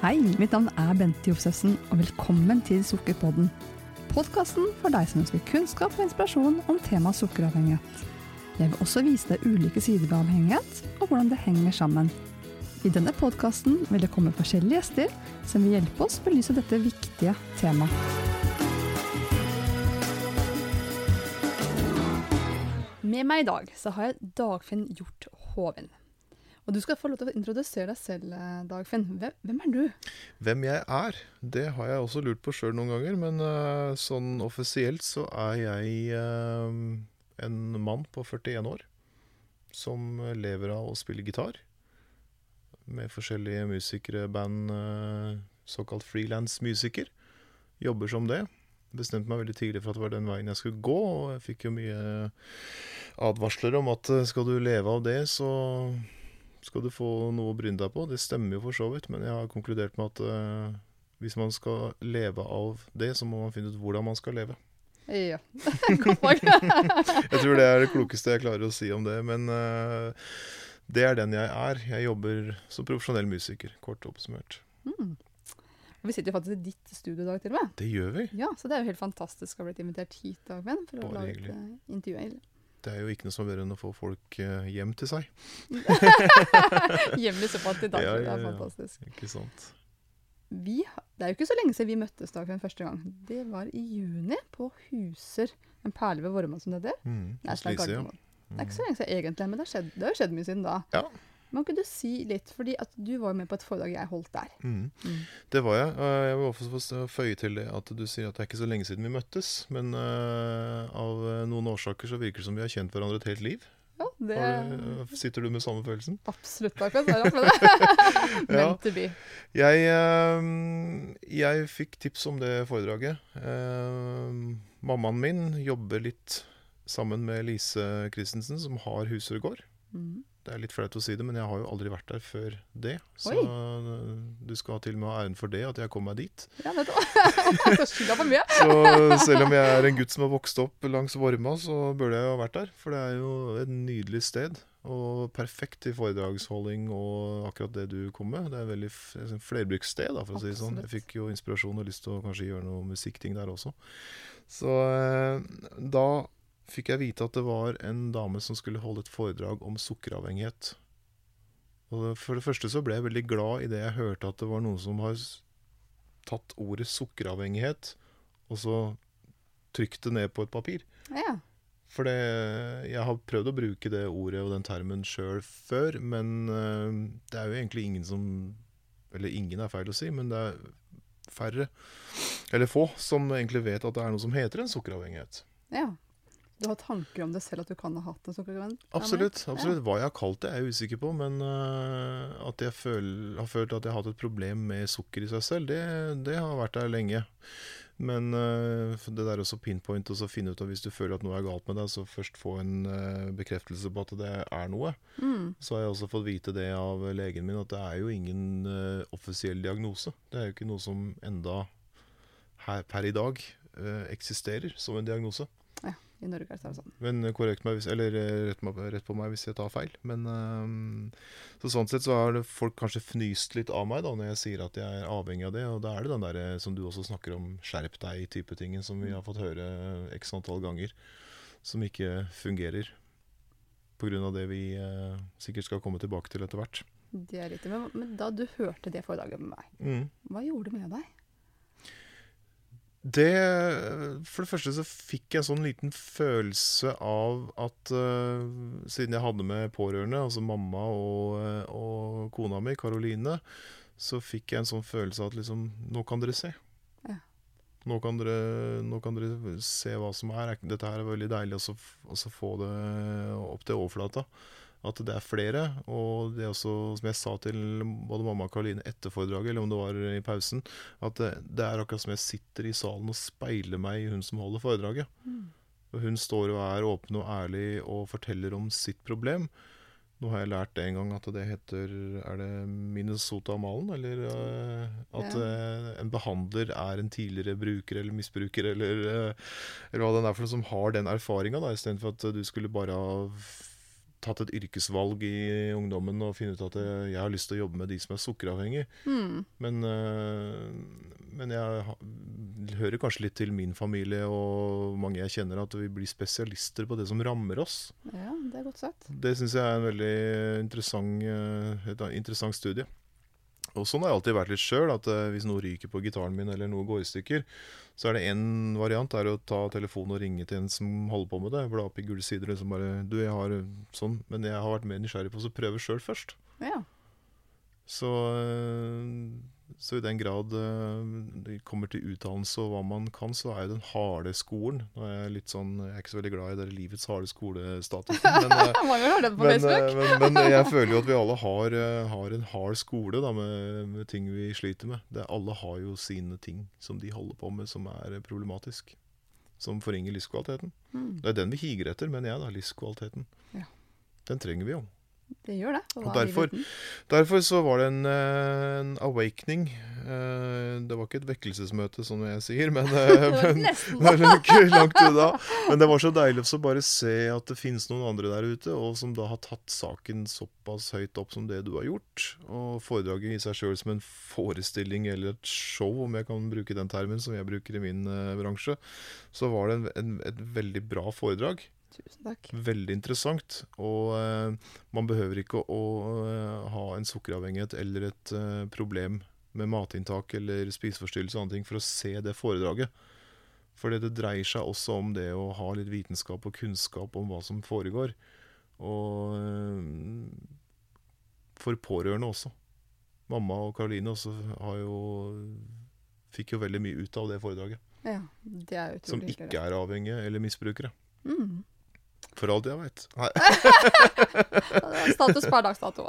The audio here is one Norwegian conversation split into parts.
Hei, mitt navn er Bente Josefsen, og velkommen til Sukkerpodden. Podkasten for deg som ønsker kunnskap og inspirasjon om temaet sukkeravhengighet. Jeg vil også vise deg ulike sider ved avhengighet, og hvordan det henger sammen. I denne podkasten vil det komme forskjellige gjester som vil hjelpe oss belyse dette viktige temaet. Med meg i dag så har jeg Dagfinn Hjort Hovin. Og du skal få lov til å introdusere deg selv, eh, Dagfinn. Hvem, hvem er du? Hvem jeg er, det har jeg også lurt på sjøl noen ganger. Men uh, sånn offisielt så er jeg uh, en mann på 41 år som lever av å spille gitar. Med forskjellige musikere, band, uh, såkalt frilansmusiker. Jobber som det. Bestemte meg veldig tidlig for at det var den veien jeg skulle gå. Og jeg fikk jo mye advarsler om at skal du leve av det, så skal du få noe å bryne deg på. Det stemmer jo for så vidt, men jeg har konkludert med at uh, hvis man skal leve av det, så må man finne ut hvordan man skal leve. Ja. Godt poeng. jeg tror det er det klokeste jeg klarer å si om det. Men uh, det er den jeg er. Jeg jobber som profesjonell musiker, kort oppsummert. Mm. Vi sitter jo faktisk i ditt studio i dag, til og med. Det gjør vi. Ja, Så det er jo helt fantastisk å ha blitt invitert hit, Dagven, for å Bare lage et hyggelig. uh, intervju. Det er jo ikke noe som er bedre enn å få folk eh, hjem til seg. Såpass i dag. Ja, Det ja, er fantastisk. Ikke sant? Vi, det er jo ikke så lenge siden vi møttes Dagfinn, første gang. Det var i juni på Huser. En perle ved Vormann som det heter. Mm. Det er Lise, ja. Det er ikke så lenge siden egentlig, men det har, skjedd, det har skjedd mye siden da. Ja. Men ikke du si litt, fordi at du var med på et foredrag jeg holdt der. Mm. Mm. Det var jeg. Jeg vil også føye til det at du sier at det er ikke så lenge siden vi møttes. Men uh, av eh, noen årsaker så virker det som vi har kjent hverandre et helt liv. Ja, det Har eh, sitter du med samme følelsen? Absolutt, Takk for er du det. Ja. To be. Jeg, jeg fikk tips om det foredraget. Uh, mammaen min jobber litt sammen med Lise Christensen, som har Huserud gård. Mm. Det er litt flaut å si det, men jeg har jo aldri vært der før det. Så Oi. du skal ha til og med ha æren for det, at jeg kom meg dit. Ja, hva. Så selv om jeg er en gutt som har vokst opp langs Vorma, så burde jeg jo ha vært der. For det er jo et nydelig sted. Og perfekt til foredragsholding og akkurat det du kom med. Det er et veldig flerbrukssted, for å si det sånn. Jeg fikk jo inspirasjon og lyst til å kanskje gjøre noe musikkting der også. Så eh, da fikk jeg vite at det var en dame som skulle holde et foredrag om sukkeravhengighet. Og for det første så ble jeg veldig glad i det jeg hørte at det var noen som har tatt ordet sukkeravhengighet og så trykt det ned på et papir. Ja. For jeg har prøvd å bruke det ordet og den termen sjøl før, men eh, det er jo egentlig ingen som Eller ingen er feil å si, men det er færre, eller få, som egentlig vet at det er noe som heter en sukkeravhengighet. ja. Du har tanker om det selv, at du kan ha hatt en sukkergravend? Absolutt. absolutt. Hva jeg har kalt det, er jeg usikker på. Men uh, at jeg føl, har følt at jeg har hatt et problem med sukker i seg selv, det, det har vært der lenge. Men uh, det der også pinpoint og så finne ut av hvis du føler at noe er galt med deg, så først få en uh, bekreftelse på at det er noe. Mm. Så har jeg også fått vite det av legen min, at det er jo ingen offisiell diagnose. Det er jo ikke noe som enda her per i dag eksisterer som en diagnose. I Norge er det sånn. Men korrekt meg hvis, eller eh, rett, rett på meg hvis jeg tar feil. Men ehm, så sånn sett så har folk kanskje fnyst litt av meg da når jeg sier at jeg er avhengig av det. Og da er det den der som du også snakker om, skjerp deg-type tingen som vi har fått høre x antall ganger. Som ikke fungerer. Av det vi eh, sikkert skal komme tilbake til etter hvert. Det er riktig. Men, men da du hørte det foredraget med meg, Mm. hva gjorde det med deg? Det For det første så fikk jeg en sånn liten følelse av at uh, siden jeg hadde med pårørende, altså mamma og, eh, og kona mi, Karoline, så fikk jeg en sånn følelse av at liksom Nå kan dere se. Ja. Nå kan dere, nå kan dere se hva som er. Dette her er veldig deilig å få det opp til overflata. At det er flere. Og det er også, som jeg sa til både mamma og Karoline etter foredraget, eller om det var i pausen, at det, det er akkurat som jeg sitter i salen og speiler meg i hun som holder foredraget. Og hun står og er åpen og ærlig og forteller om sitt problem. Nå har jeg lært det en gang at det heter Er det Minnesota-malen? Eller eh, at Ja. eh, en behandler er en tidligere bruker eller misbruker, eller, eh, eller hva det er for noe som har den erfaringa, istedenfor at du skulle bare ha tatt et yrkesvalg i ungdommen og funnet ut at jeg, har lyst til å jobbe med de som er sukkeravhengige. Mm. Men, eh, men jeg hører kanskje litt til min familie og mange jeg kjenner, at vi blir spesialister på det som rammer oss. Ja, det er godt sagt. Det syns jeg er en veldig interessant, eh, et interessant studie. Og sånn har jeg alltid vært litt sjøl. At eh, hvis noe ryker på gitaren min, eller noe går i stykker, så er det én variant er å ta telefonen og ringe til en som holder på med det. Bla opp i gule sider og liksom bare Du, jeg har sånn. Men jeg har vært mer nysgjerrig på å prøve sjøl først. Ja. Så, eh, så i den grad eh, det kommer til utdannelse og hva man kan, så er jo den harde skolen Nå er jeg litt sånn, jeg er ikke så veldig glad i det livets harde skolestatusen. Men, eh, på men, eh, men, men jeg føler jo at vi alle har, eh, har en hard skole da, med, med ting vi sliter med. Det, alle har jo sine ting som de holder på med som er problematisk. Som forringer livskvaliteten. Mm. Det er den vi higer etter, mener jeg. da, Livskvaliteten. Ja. Den trenger vi jo. Det gjør det. Og er derfor- Derfor så var det en, eh, en awakening. Eh, Det var ikke et vekkelsesmøte, som jeg sier, men, eh, men ikke langt unna. Men det var så deilig å bare se at det finnes noen andre der ute, og som da har tatt saken såpass høyt opp som det du har gjort. Og foredraget i seg sjøl som en forestilling eller et show, om jeg kan bruke den termen som jeg bruker i min bransje, så var det en, en, et veldig bra foredrag. Tusen takk. Veldig interessant. Og uh, man behøver ikke å, uh, ha en sukkeravhengighet eller et uh, problem med matinntak eller spiseforstyrrelse og andre ting for å se det foredraget. For det dreier seg også om det å ha litt vitenskap og kunnskap om hva som foregår. Og for pårørende også. Mamma og Karoline også har jo fikk jo veldig mye ut av det foredraget. Ja, det er utrolig Som ikke er avhengige eller misbrukere. Mm. For alt jeg veit. Status per dags dato.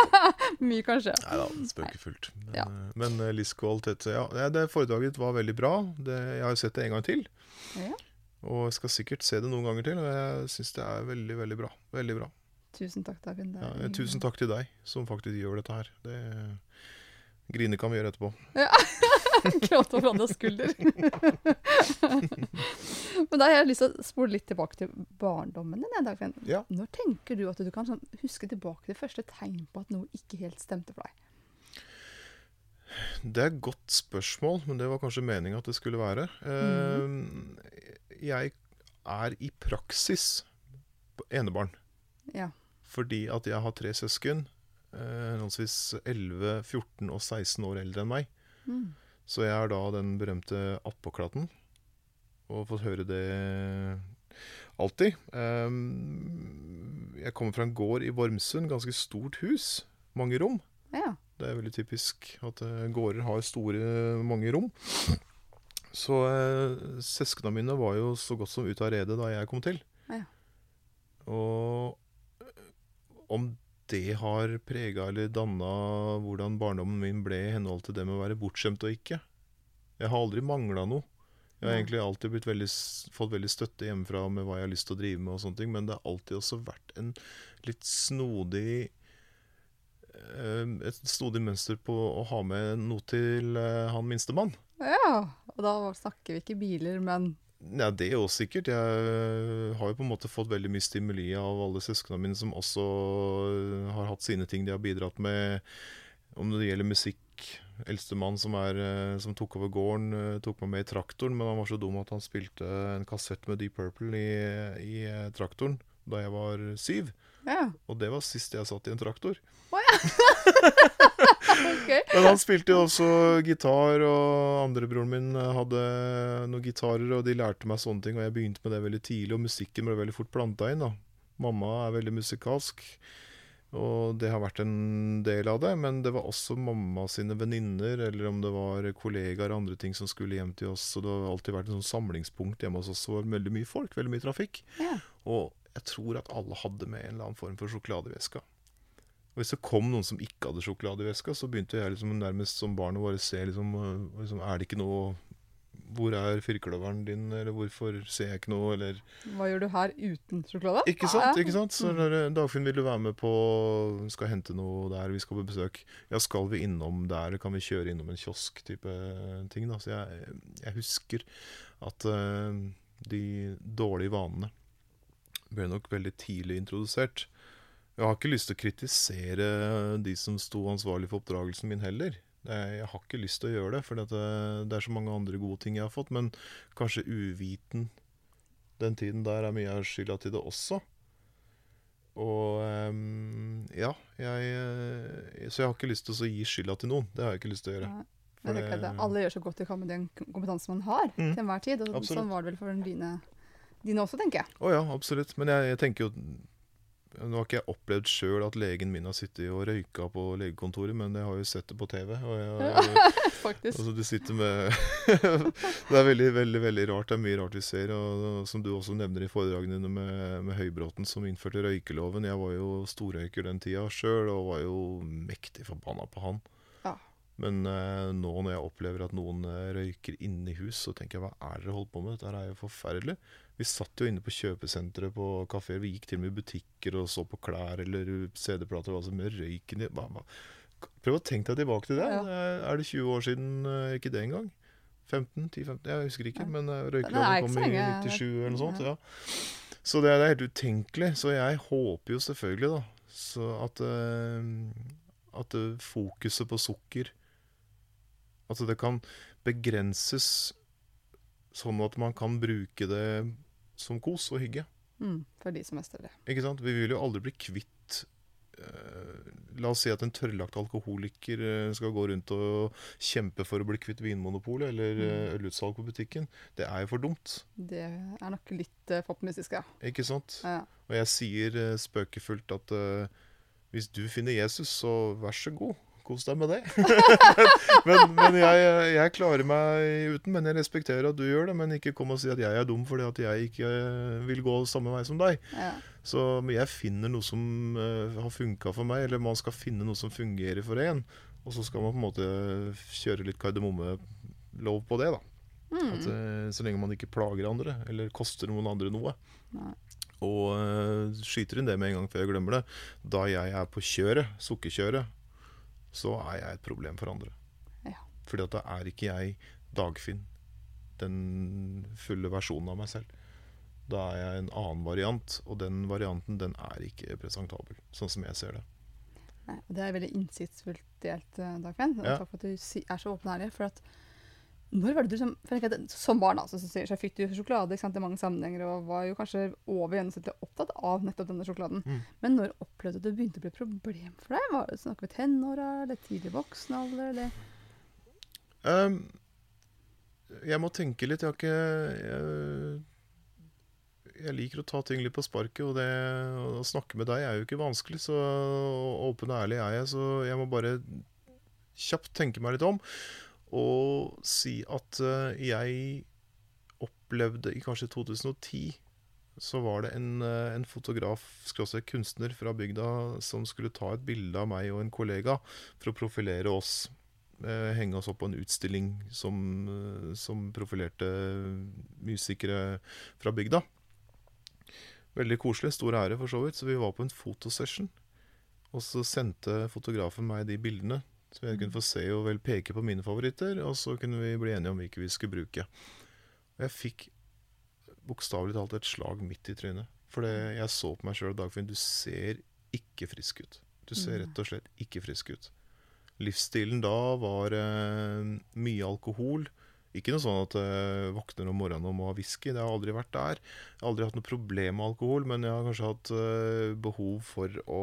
Mye kan skje. Nei da, spøkefullt. Men, Ja. eh, men eh, livskvalitet Ja, det- foredraget var veldig bra. Det, jeg har jo sett det en gang til. Ja. Og jeg skal sikkert se det noen ganger til. Og jeg syns det er veldig, veldig bra. Veldig bra. Tusen takk. Det Ja, eh, tusen takk til deg som faktisk gjør dette her. Det Grine kan vi gjøre etterpå. Gråte over andres skulder. Men da har jeg lyst til å spole litt tilbake til barndommen din. Dagfinn. Ja. Når tenker du at du kan sånn huske tilbake til første tegn på at noe ikke helt stemte for deg? Det er et godt spørsmål, men det var kanskje meninga at det skulle være. Mm. Jeg er i praksis enebarn. Ja. Fordi at jeg har tre søsken, eh, henholdsvis 11, 14 og 16 år eldre enn meg. Mm. Så jeg er da den berømte attpåklatten, og fått høre det alltid. Um, jeg kommer fra en gård i Vormsund, ganske stort hus, mange rom. ja. Det er veldig typisk at eh, gårder har store, mange rom. Så uh, søsknene mine var jo så godt som ute av redet da jeg kom til. Ja. Og om det har prega eller danna hvordan barndommen min ble i henhold til det med å være bortskjemt og ikke. Jeg har aldri mangla noe. Jeg har egentlig alltid veldig, fått veldig støtte hjemmefra med hva jeg har lyst til å drive med, og sånne ting, men det har alltid også vært en litt snodig eh, et snodig mønster på å ha med noe til eh, han minstemann. ja. Og da snakker vi ikke biler, men Ja, det er jo sikkert. Jeg har jo på en måte fått veldig mye stimuli av alle søsknene mine som også eh, har hatt sine ting de har bidratt med. Om det gjelder musikk. Eldstemann som, eh, som tok over gården, eh, tok meg med i traktoren, men han var så dum at han spilte en kassett med Deep Purple i, i traktoren da jeg var syv. Ja. Og det var sist jeg satt i en traktor. OK. Men han spilte jo også gitar, og andrebroren min hadde noen gitarer, og de lærte meg sånne ting, og jeg begynte med det veldig tidlig, og musikken ble veldig fort planta inn. da. Mamma er veldig musikalsk, og det har vært en del av det, men det var også mamma sine venninner, eller om det var kollegaer og andre ting som skulle hjem til oss, så det har alltid vært et sånn samlingspunkt hjemme hos oss, og veldig mye folk, veldig mye trafikk. Ja. Og jeg tror at alle hadde med en eller annen form for sjokolade i veska. Og hvis det kom noen som ikke hadde sjokolade i veska, så begynte jeg liksom nærmest som barn å bare se liksom, øh, liksom Er det ikke noe Hvor er firkløveren din, eller hvorfor ser jeg ikke noe, eller Hva gjør du her uten sjokolade? Ikke sant? Ikke sant? Så når, øh, Dagfinn, vil du være med på Skal hente noe der, vi skal på besøk. Ja, skal vi innom der, kan vi kjøre innom en kiosk-type ting, da. Så jeg, jeg husker at uh, de dårlige vanene ble nok veldig tidlig introdusert. Jeg har ikke lyst til å kritisere de som sto ansvarlig for oppdragelsen min heller. Er- Jeg har ikke lyst til å gjøre det, for det, det er så mange andre gode ting jeg har fått. Men kanskje uviten den tiden der er mye av skylda til det også. Og um, ja, jeg eh, Så jeg har ikke lyst til å gi skylda til noen. Det har jeg ikke lyst til å gjøre. Ja. Det- Alle gjør så godt de kan med den kompetansen man har Mm. til enhver tid. Og Absolutt. sånn var det vel for dine, dine også, tenker jeg. Å ja, absolutt. Men jeg, jeg tenker jo Nå har ikke jeg opplevd sjøl at legen min har sittet og røyka på legekontoret, men jeg har jo sett det på TV. Og jeg, Faktisk. altså, du sitter med Det er veldig, veldig veldig rart. Det er mye rart vi ser. Og, og som du også nevner i foredragene dine med, med Høybråten, som innførte røykeloven. Jeg var jo storrøyker den tida sjøl, og var jo mektig forbanna på han. Men eh, nå når jeg opplever at noen eh, røyker inne i hus, så tenker jeg hva er det dere holder på med? Dette er jo forferdelig. Vi satt jo inne på kjøpesentre på kafeer. Vi gikk til og med i butikker og så på klær eller CD-plater. Hva som med røyken i. Prøv å tenke deg tilbake til det. Ja. Det er- det 20 år siden? eh, Ikke det engang. 15? 10-15? Jeg husker ikke. Men eh, røykeloven kom i 97 eller noe sånt. Ja. Så det er, det helt utenkelig. Så jeg håper jo selvfølgelig da så at, eh, at eh, fokuset på sukker Altså det kan begrenses sånn at man kan bruke det som kos og hygge. Mm, for de som mestrer det. Ikke sant? Vi vil jo aldri bli kvitt eh, La oss si at en tørrlagt alkoholiker eh, skal gå rundt og kjempe for å bli kvitt Vinmonopolet eller eh, ølutsalg på butikken. Det er jo for dumt. Det er nok litt uh, popmusisk, ja. Ikke sant? ja. Og jeg sier eh, spøkefullt at eh, hvis du finner Jesus, så vær så god. Kos deg med det. men men jeg, jeg klarer meg uten. Men jeg respekterer at du gjør det. Men ikke kom og si at jeg er dum fordi at jeg ikke eh, vil gå samme vei som deg. ja. Så men jeg finner noe som eh, har funka for meg, eller man skal finne noe som fungerer for en. Og så skal man på en måte kjøre litt kardemommelov på det, da. Mm. At, eh, så lenge man ikke plager andre, eller koster noen andre noe. Nei. Og uh, skyter inn det med en gang før jeg glemmer det. Da jeg er på kjøret, sukkerkjøret, så er jeg et problem for andre. Ja. Fordi at da er ikke jeg Dagfinn, den fulle versjonen av meg selv. Da er jeg en annen variant, og den varianten den er ikke presentabel, sånn som jeg ser det. Nei, og det er veldig innsiktsfullt delt, eh, Dagfinn. Ja. takk for at du er så åpen ærlig. For at når var det du som, Som barn altså, så sier, så fikk du sjokolade sant, i mange sammenhenger og var jo kanskje over gjennomsnittlig opptatt av nettopp denne sjokoladen. Mm. Men når opplevde du det begynte å bli et problem for deg? Var det Snakker vi tenåra eller tidlig voksen alder? Eller? Um, jeg må tenke litt. Jeg har ikke jeg, jeg liker å ta ting litt på sparket, og det å snakke med deg er jo ikke vanskelig. Så åpen og ærlig er jeg, så jeg må bare kjapt tenke meg litt om. Og si at eh, jeg opplevde i kanskje 2010 så var det en, eh, en fotograf, skråstrek kunstner fra bygda, som skulle ta et bilde av meg og en kollega for å profilere oss eh, henge oss opp på en utstilling som, som profilerte musikere fra bygda. Veldig koselig. Stor ære, for så vidt. Så vi var på en fotosession. Og så sendte fotografen meg de bildene, så jeg kunne få se og vel peke på mine favoritter. Og så kunne vi bli enige om hvilke vi skulle bruke. Og jeg fikk bokstavelig talt et slag midt i trynet. For jeg så på meg sjøl Dagfinn. Du ser ikke frisk ut. Du ser rett og slett ikke frisk ut. Livsstilen da var eh, mye alkohol. Ikke noe sånn at jeg våkner om morgenen og må ha whisky. Det har aldri vært der. Jeg har aldri hatt noe problem med alkohol, men jeg har kanskje hatt eh, behov for å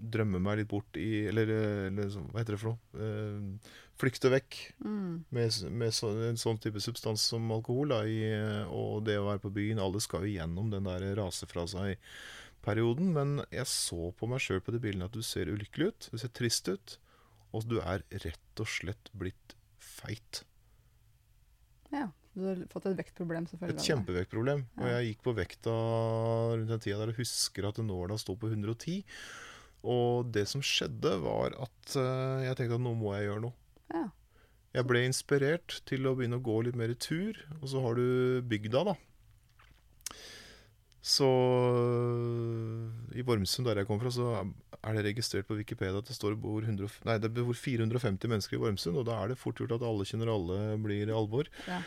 drømme meg litt bort i Eller, eh, eller sånn- hva heter det for noe? Eh, flykte vekk Mm. med, med så, en sånn type substans som alkohol. Da, i, eh, og det å være på byen. Alle skal jo gjennom den der rase fra seg-perioden. Men jeg så på meg sjøl på de bildene at du ser ulykkelig ut. Du ser trist ut. Og du er rett og slett blitt feit. Ja. Du har fått et vektproblem, selvfølgelig. Et kjempevektproblem. Ja. Og jeg gikk på vekta rundt den tida der jeg husker at nåla sto på 110. Og det som skjedde, var at eh, jeg tenkte at nå må jeg gjøre noe. Ja. Jeg ble inspirert til å begynne å gå litt mer i tur. Og så har du bygda, da. Så i Vormsund, der jeg kom fra, så er det registrert på Wikipedia at det står bor, 100, nei, det bor 450 mennesker i Vormsund. Og da er det fort gjort at alle kjenner alle blir alvor. Ja.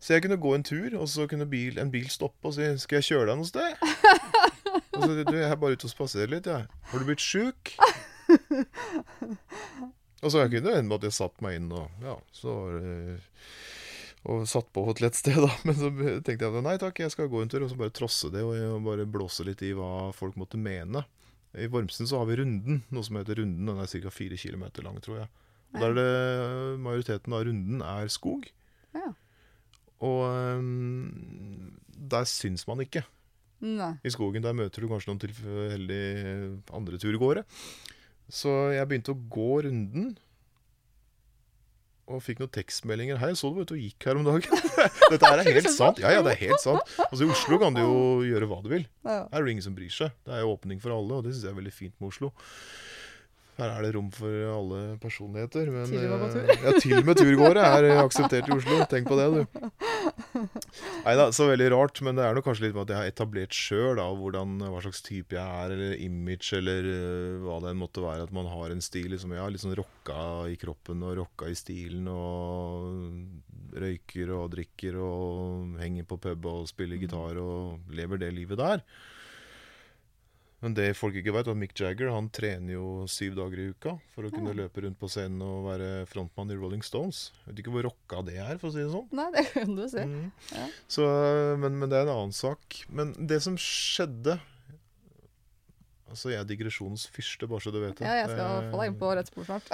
Så jeg kunne gå en tur, og så kunne bil, en bil stoppe og si 'Skal jeg kjøre deg noe sted?' Og så, du, jeg er bare ute og spaserer litt, jeg. Har du blitt sjuk? og så kunne hende at jeg satt meg inn og ja, så og satt på et lett sted, da. Men så tenkte jeg at nei takk, jeg skal gå en tur, og så bare trosse det og bare blåse litt i hva folk måtte mene. I Vormsen så har vi Runden, noe som heter Runden. Den er ca. fire kilometer lang, tror jeg. Og der er det majoriteten av runden er skog. Ja. Og um, der syns man ikke Nei. i skogen. Der møter du kanskje noen tilfeldige andre turgåere. Så jeg begynte å gå runden. Og fikk noen tekstmeldinger. 'Hei, så du vet du gikk her om dagen?' Dette er helt sant. Ja, ja, det er helt sant. Altså I Oslo kan du jo gjøre hva du vil. Her er det ingen som bryr seg. Det er jo åpning for alle, og det syns jeg er veldig fint med Oslo. Her er det rom for alle personligheter. Men, Til og med tur. eh, ja, til og med turgåere er akseptert i Oslo. Tenk på det, du. Nei da, så veldig rart. Men det er nok kanskje litt med at jeg har etablert sjøl hva slags type jeg er, eller image, eller uh, hva det måtte være. At man har en stil liksom, ja, litt sånn rocka i kroppen og rocka i stilen. Og røyker og drikker og henger på pub og spiller gitar og lever det livet der. Men det folk ikke vet, er at Mick Jagger han trener jo syv dager i uka for å kunne Ja. løpe rundt på scenen og være frontmann i Rolling Stones. Jeg vet ikke hvor rocka det er, for å si det sånn. Nei, det kan du si. Mm. Ja. Så, men, men det er en annen sak. Men det som skjedde Altså, jeg er digresjonens fyrste, bare så du vet det. Ja, jeg skal få deg inn på Eh, rett spor snart.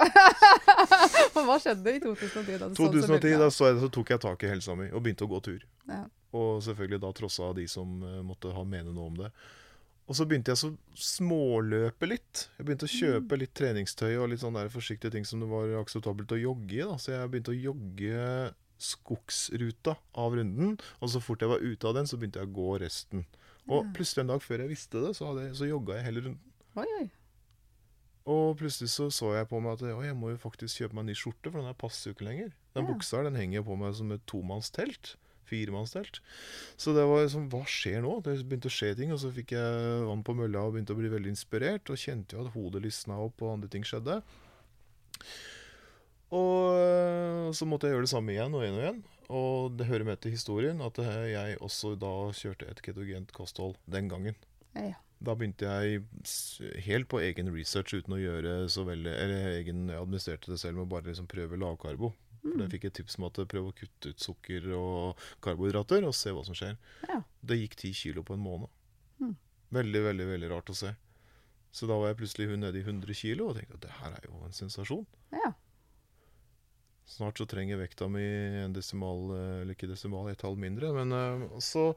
Hva skjedde i 2010? Da du så- så 2010 da så, jeg, så tok jeg tak i helsa mi og begynte å gå tur. Ja. Og selvfølgelig da trossa de som eh, måtte ha mene noe om det. Og så begynte jeg så småløpe litt. Jeg begynte å kjøpe litt treningstøy og litt sånn der forsiktige ting som det var akseptabelt å jogge i. da. Så jeg begynte å jogge skogsruta av runden. Og så fort jeg var ute av den, så begynte jeg å gå resten. Og plutselig en dag før jeg visste det, så, jeg, så jogga jeg hele runden. Oi, oi. Og plutselig så så jeg på meg at å, jeg må jo faktisk kjøpe meg en ny skjorte, for den her passer jo ikke lenger. Den Ja. buksa her den henger jo på meg som et tomannstelt. Firemannstelt. Så det var liksom Hva skjer nå? Det begynte å skje ting, og så fikk jeg vann på mølla og begynte å bli veldig inspirert. Og kjente jo at hodet lysna opp, og andre ting skjedde. Og så måtte jeg gjøre det samme igjen og igjen og igjen. Og det hører med til historien at øh, jeg også da kjørte et ketogent kosthold den gangen. Ja. Da begynte jeg helt på egen research uten å gjøre så veldig Eller egen, jeg administrerte det selv med å bare liksom prøve lavkarbo. Mm. Den fikk et tips om at prøv å kutte ut sukker og karbohydrater og se hva som skjer. Ja. Det gikk ti kilo på en måned. Mm. Veldig, veldig veldig rart å se. Så da var jeg plutselig nede i 100 kilo og tenkte at det her er jo en sensasjon. ja. Snart så trenger vekta mi en desimal, eh, eller ikke desimal, et tall mindre. Men eh, så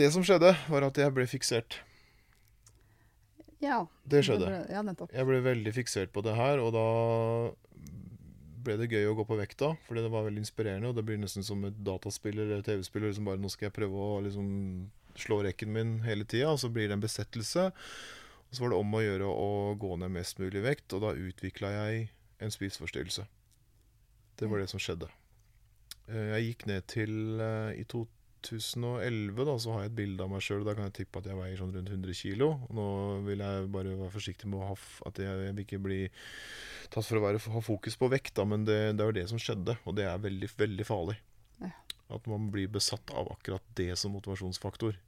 Det som skjedde, var at jeg ble fiksert. Ja. Det skjedde. ble- Ja. Jeg ble veldig fiksert på det her, og da ble det gøy å gå på vekta, fordi det var veldig inspirerende. Og det blir nesten som et dataspill eller TV-spill. Liksom bare nå skal jeg prøve å liksom slå rekken min hele tida, og så blir det en besettelse. Og så var det om å gjøre å gå ned mest mulig vekt, og da utvikla jeg en spiseforstyrrelse. Det var det som skjedde. Eh, Jeg gikk ned til i I 2011 da, så har jeg et bilde av meg sjøl. Da kan jeg tippe at jeg veier sånn rundt 100 kg. Nå vil jeg bare være forsiktig med ha at jeg, jeg vil ikke bli tatt for å være, ha fokus på vekt, da, men det, det jo det som skjedde. Og det er veldig, veldig farlig. Ja. At man blir besatt av akkurat det som motivasjonsfaktor.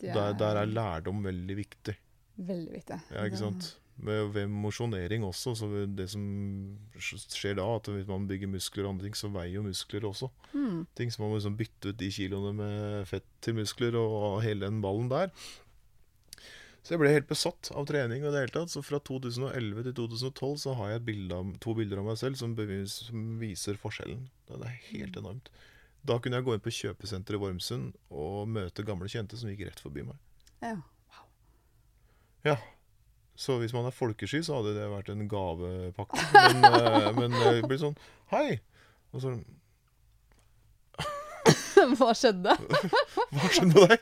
Det Der, der er lærdom veldig viktig. veldig viktig. Ja, ikke sant? Med, ved mosjonering også, så det som skjer da, at hvis man bygger muskler og andre ting, så veier jo muskler også. Mm. Ting som man må liksom bytte ut de kiloene med fett til muskler og hele den ballen der. Så jeg ble helt besatt av trening og det hele tatt. Så fra 2011 til 2012 så har jeg bilde av, to bilder av meg selv som, bevis, som viser forskjellen. Det er helt enormt. Da kunne jeg gå inn på kjøpesenteret i Vormsund og møte gamle kjente som gikk rett forbi meg. Ja. Ja. Så hvis man er folkesky, så hadde det vært en gavepakke. Men, eh, men det blir sånn Hei! Og så Hva skjedde? Hva skjedde med deg?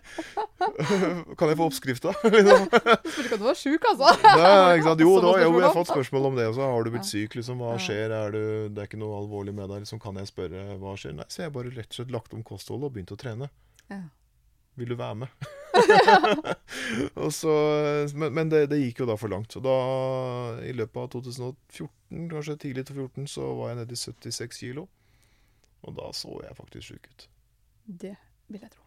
Kan jeg få oppskrifta? Du spurte ikke om du var sjuk, altså. Nei, ikke sant? Jo, da, jo, jeg har fått spørsmål om det også. Har du blitt syk? Liksom, hva skjer? Er du, det er ikke noe alvorlig med deg? Liksom, kan jeg spørre hva skjer? Nei, så jeg bare rett og slett lagt om kostholdet og begynt å trene. Ja. Vil du være med? så, men men det, det gikk jo da for langt. Og da, i løpet av 2014, kanskje tidlig til 2014, så var jeg nede i 76 kilo. Og da så jeg faktisk sjuk ut. Det vil jeg tro.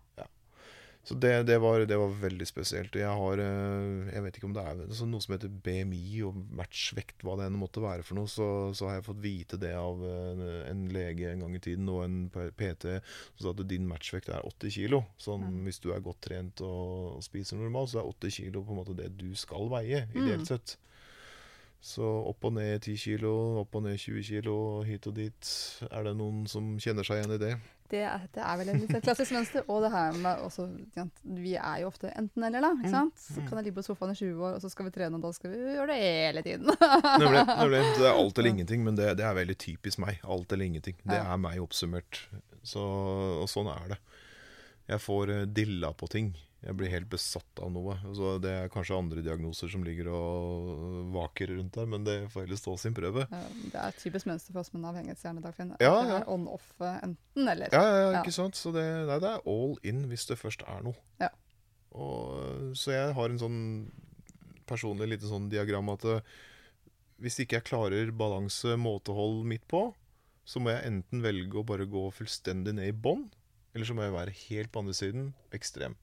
Så det, det, var, det var veldig spesielt. Jeg har eh, Jeg vet ikke om det er altså noe som heter BMI og matchvekt, hva det enn måtte være for noe. Så, så har jeg fått vite det av en, en lege en gang i tiden og en PT som sa at din matchvekt er 80 kg. Sånn, mm. Hvis du er godt trent og, og spiser normalt, så er 80 kg på en måte det du skal veie, ideelt Mm. sett. Så opp og ned 10 kg, opp og ned 20 kg, hit og dit. Er det noen som kjenner seg igjen i det? Det er, det er vel et sånn klassisk mønster. Og det her med også Vi er jo ofte enten-eller, da. ikke sant? Så mm. kan jeg ligge på sofaen i 20 år, og så skal vi trene, og da skal vi gjøre det hele tiden. Nemlig. nemlig. Det er alt eller ingenting, men det, det er veldig typisk meg. Alt eller ingenting. Det er meg oppsummert. Så, og sånn er det. Jeg får eh, dilla på ting. Jeg blir helt besatt av noe. Altså, det er kanskje andre diagnoser som ligger og vaker rundt der, men det får heller stå sin prøve. Det er et typisk mønster for oss med en avhengighetshjerne. Dagfinn. At Ja, det ja. er on-off eh, enten-eller. Ja, ja, ja, Ja. ikke sant? Så det, nei, det er all in hvis det først er noe. Ja. Og, så jeg har en sånn personlig lite sånn diagram at eh, hvis ikke jeg klarer balanse, måtehold midt på, så må jeg enten velge å bare gå fullstendig ned i bånn, eller så må jeg være helt på andre siden ekstrem.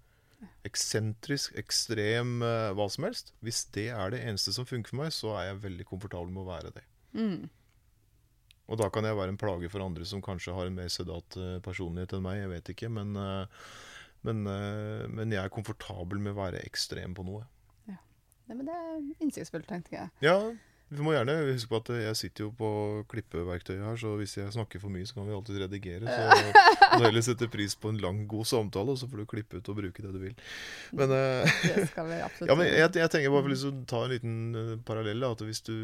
Eksentrisk, ekstrem, eh, hva som helst. Hvis det er det eneste som funker for meg, så er jeg veldig komfortabel med å være det. Mm. Og da kan jeg være en plage for andre som kanskje har en mer sedat eh, personlighet enn meg. Jeg vet ikke, men, eh, men, men jeg er komfortabel med å være ekstrem på noe. Nei, men det er innsiktsfullt, tenkte jeg. Ja, vi må gjerne huske på at jeg sitter jo på klippeverktøyet her, så hvis jeg snakker for mye, så kan vi alltid redigere. Så må heller sette pris på en lang, god samtale, og så får du klippe ut og bruke det du vil. Men, eh, Det skal vi absolutt ja, men jeg, jeg tenker bare for liksom å ta en liten eh, parallell. At hvis du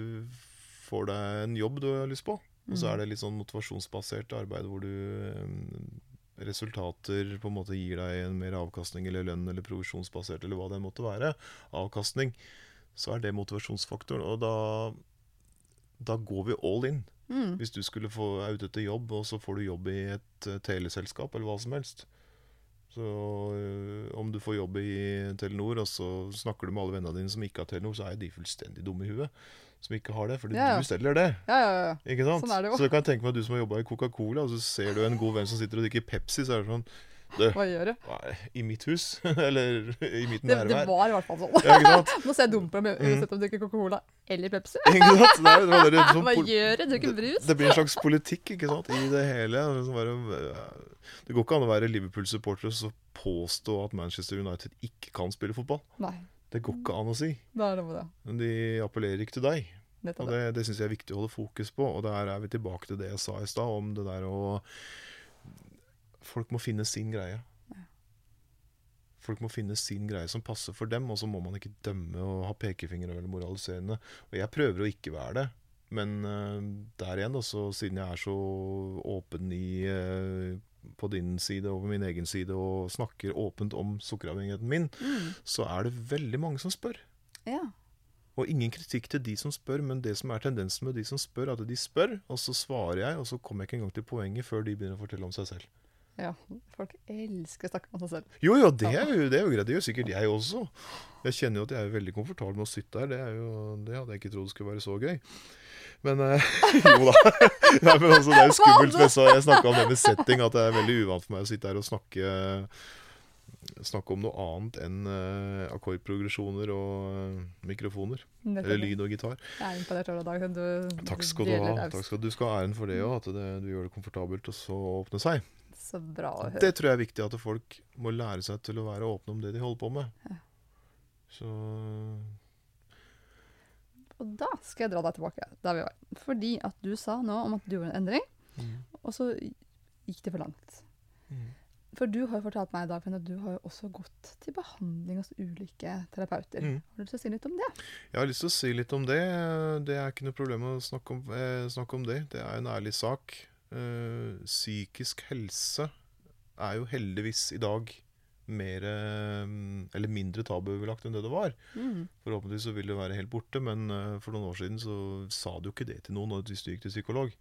får deg en jobb du har lyst på, og så er det litt sånn motivasjonsbasert arbeid hvor du eh, resultater på en måte gir deg en mer avkastning eller lønn eller provisjonsbasert eller hva det måtte være, avkastning, så er det motivasjonsfaktoren. Og da, da går vi all in. Mm. Hvis du skulle få er ute etter jobb, og så får du jobb i et eh, teleselskap eller hva som helst. Så øh, om du får jobb i Telenor, og så snakker du med alle vennene dine som ikke har Telenor, så er de fullstendig dumme i huet. Som ikke har det. Fordi Ja, ja. du selger det. Ja, ja, ja. Ikke sant? Sånn er det. Så du kan tenke meg at du som har jobba i Coca-Cola, og så ser du en god venn som sitter og drikker Pepsi, så er det sånn Du, Hva gjør du? nei, i mitt hus? eller i mitt Det, det var i hvert fall sånn. Ja? Nå ser jeg dum på deg Mm. uansett om du drikker Coca-Cola eller Pepsi. Ikke sant? Det, er, det, var det, sånn Hva gjør du? Drikker brus? det blir en slags politikk ikke sant? i det hele. Det, sånn bare, det går ikke an å være Liverpool-supporter og så påstå at Manchester United ikke kan spille fotball. Nei, Det går ikke an å si. da er det det. Men de appellerer ikke til deg. Nettopp Og det. det, det syns jeg er viktig å holde fokus på. Og der er vi tilbake til det jeg sa i stad, om det der å Folk må finne sin greie. Folk må finne sin greie som passer for dem, og så må man ikke dømme og ha pekefingre eller moraliserende. Og jeg prøver å ikke være det. Men uh, der igjen, da, så siden jeg er så åpen i, uh, på din side og på min egen side og snakker åpent om sukkeravhengigheten min, Mm. så er det veldig mange som spør. Ja. Og ingen kritikk til de som spør, men det som er tendensen med de som spør, at de spør, og så svarer jeg, og så kommer jeg ikke engang til poenget før de begynner å fortelle om seg selv. Ja. Folk elsker å snakke om seg selv. Jo, jo, det er jo, det er jo greit. Det gjør sikkert jeg også. Jeg kjenner jo at jeg er veldig komfortabel med å sitte her. Det, er jo, det hadde jeg ikke trodd skulle være så gøy. Men eh, jo da. Nei, men altså, det er jo skummelt. Jeg, snakka om det med setting, at det er veldig uvant for meg å sitte her og snakke Snakke om noe annet enn eh, akkordprogresjoner og eh, mikrofoner. Eller lyd og gitar. Jeg er imponert over deg. Du, Takk skal du ha. Takk skal, du skal ha æren for det òg, at det, du gjør det komfortabelt og så åpne seg. Så bra å høre. Det tror jeg er viktig, at folk må lære seg til å være åpne om det de holder på med. Ja. Så Og da skal jeg dra deg tilbake der vi var. Fordi at du sa nå om at du gjorde en endring, mm. og så gikk det for langt. Mm. For du har jo fortalt meg i dag, at du har jo også gått til behandling hos ulike terapeuter. Mm. Har du lyst til å si litt om det? Jeg har lyst til å si litt om det. Det er ikke noe problem å snakke om, eh, snakke om det. Det er en ærlig sak. Eh, psykisk helse er jo heldigvis i dag mer eh, Eller mindre tabubelagt enn det det var. Mm. Forhåpentligvis så vil det være helt borte, men eh, for noen år siden så sa du jo ikke det til noen hvis du gikk til psykolog.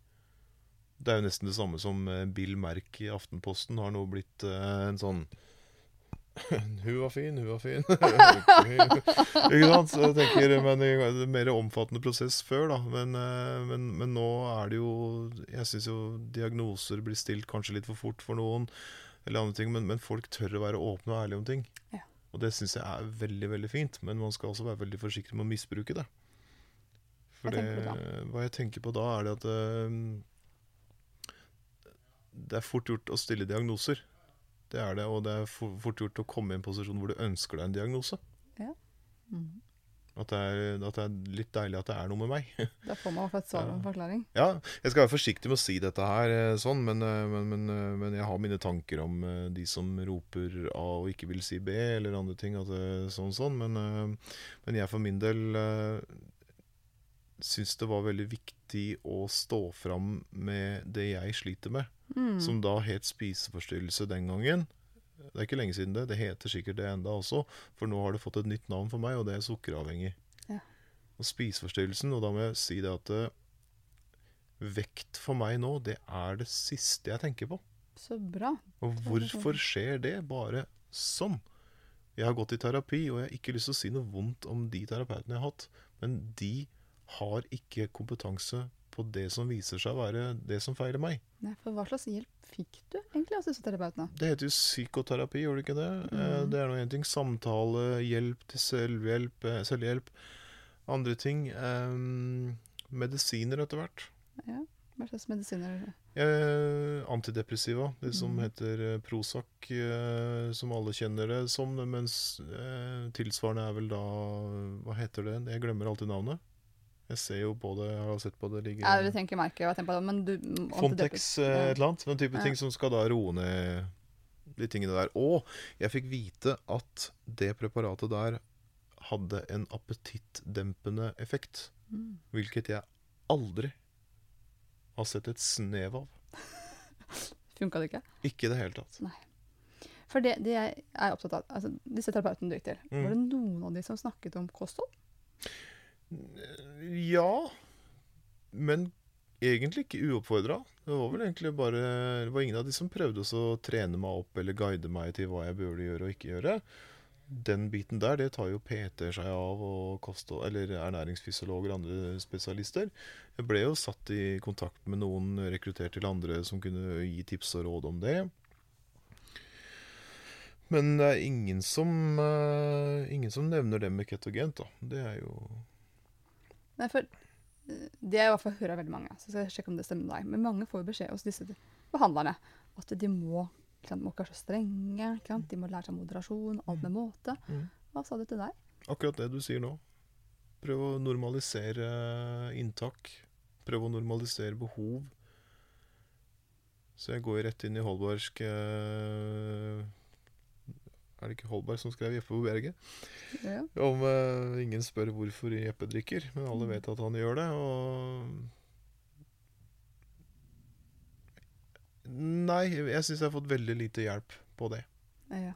Det er jo nesten det samme som eh, Bill Merk i Aftenposten har nå blitt en sånn Hun var fin, hun var fin. ikke sant? Så jeg tenker, men det er en mer omfattende prosess før, da. Men, eh, men, men nå er det jo Jeg syns jo diagnoser blir stilt kanskje litt for fort for noen. eller andre ting, men, men folk tør å være åpne og ærlige om ting. Ja. Og det syns jeg er veldig veldig fint, men man skal også være veldig forsiktig med å misbruke det. For Hva det, hva jeg tenker på da, er det at eh, det er fort gjort å stille diagnoser. Det er det, og det er fort gjort å komme i en posisjon hvor du ønsker deg en diagnose. Mm. At det, er, at det er litt deilig at det er noe med meg. Da får man et svar en forklaring. Ja, jeg skal være forsiktig med å si dette her, eh, sånn, men, eh, men, men, eh, men jeg har mine tanker om de som roper A og ikke vil si B, eller andre ting. At det, sånn, sånn, men, men jeg for min del syns det var veldig viktig å stå fram med det jeg sliter med, Mm. som da het spiseforstyrrelse den gangen. Det er ikke lenge siden det. Det heter sikkert det enda også, for nå har det fått et nytt navn for meg, og det er sukkeravhengig. Ja. Og spiseforstyrrelsen, og da må jeg si det at eh, vekt for meg nå, det er det siste jeg tenker på. Så bra. Og hvorfor skjer det bare sånn? Jeg har gått i terapi, og jeg har ikke lyst til å si noe vondt om de terapeutene jeg har hatt, men de har ikke kompetanse på det som viser seg å være det som feiler meg. Nei, for hva slags hjelp fikk du egentlig av disse terapeutene? Det heter jo psykoterapi, gjør det ikke det? Mhm. Det er nå én ting. Samtale, hjelp til selvhjelp, eh, selvhjelp. Andre ting. eh, medisiner etter hvert. Ja, hva slags medisiner? Eh, antidepressiva, det som mm. heter eh, Prozac, eh, som alle kjenner det som. Mens eh, tilsvarende er vel da Hva heter det? Jeg glemmer alltid navnet. Jeg ser jo på det, jeg har sett på det ligger Ja, du tenker merke, jeg tenker på det, men du Fontex, eh, et eller annet. Den type Ja. ting som skal da roe ned de tingene der. Og jeg fikk vite at det preparatet der hadde en appetittdempende effekt. Mm. Hvilket jeg aldri har sett et snev av. Funka det ikke? Ikke i det hele tatt. Nei. For det, det jeg er opptatt av, altså disse terapeutene du gikk til, Mm. var det noen av de som snakket om kosthold? Ja, men egentlig ikke uoppfordra. Det var vel egentlig bare Det var ingen av de som prøvde å trene meg opp eller guide meg til hva jeg burde gjøre og ikke gjøre. Den biten der, det tar jo PT seg av, og kosthold, eller ernæringsfysiologer og andre spesialister. Jeg ble jo satt i kontakt med noen rekruttert til andre som kunne gi tips og råd om det. Men det er ingen som, eh, ingen som nevner det med ketogent, da. Det er jo Nei, for eh, det jeg i hvert fall hører veldig mange, så skal jeg sjekke om det stemmer med deg, men mange får jo beskjed hos disse behandlerne at de må, sant, må ikke være så strenge, de må lære seg moderasjon, alt med måte. Mm. Hva sa du til deg? Akkurat det du sier nå. Prøv å normalisere inntak. Prøv å normalisere behov. Så jeg går rett inn i Holbergsk eh, Er det ikke Holberg som skrev 'Jeppe på berget'? Ja. Om uh, ingen spør hvorfor Jeppe drikker, men alle vet at han gjør det. Og Nei, jeg syns jeg har fått veldig lite hjelp på det. ja.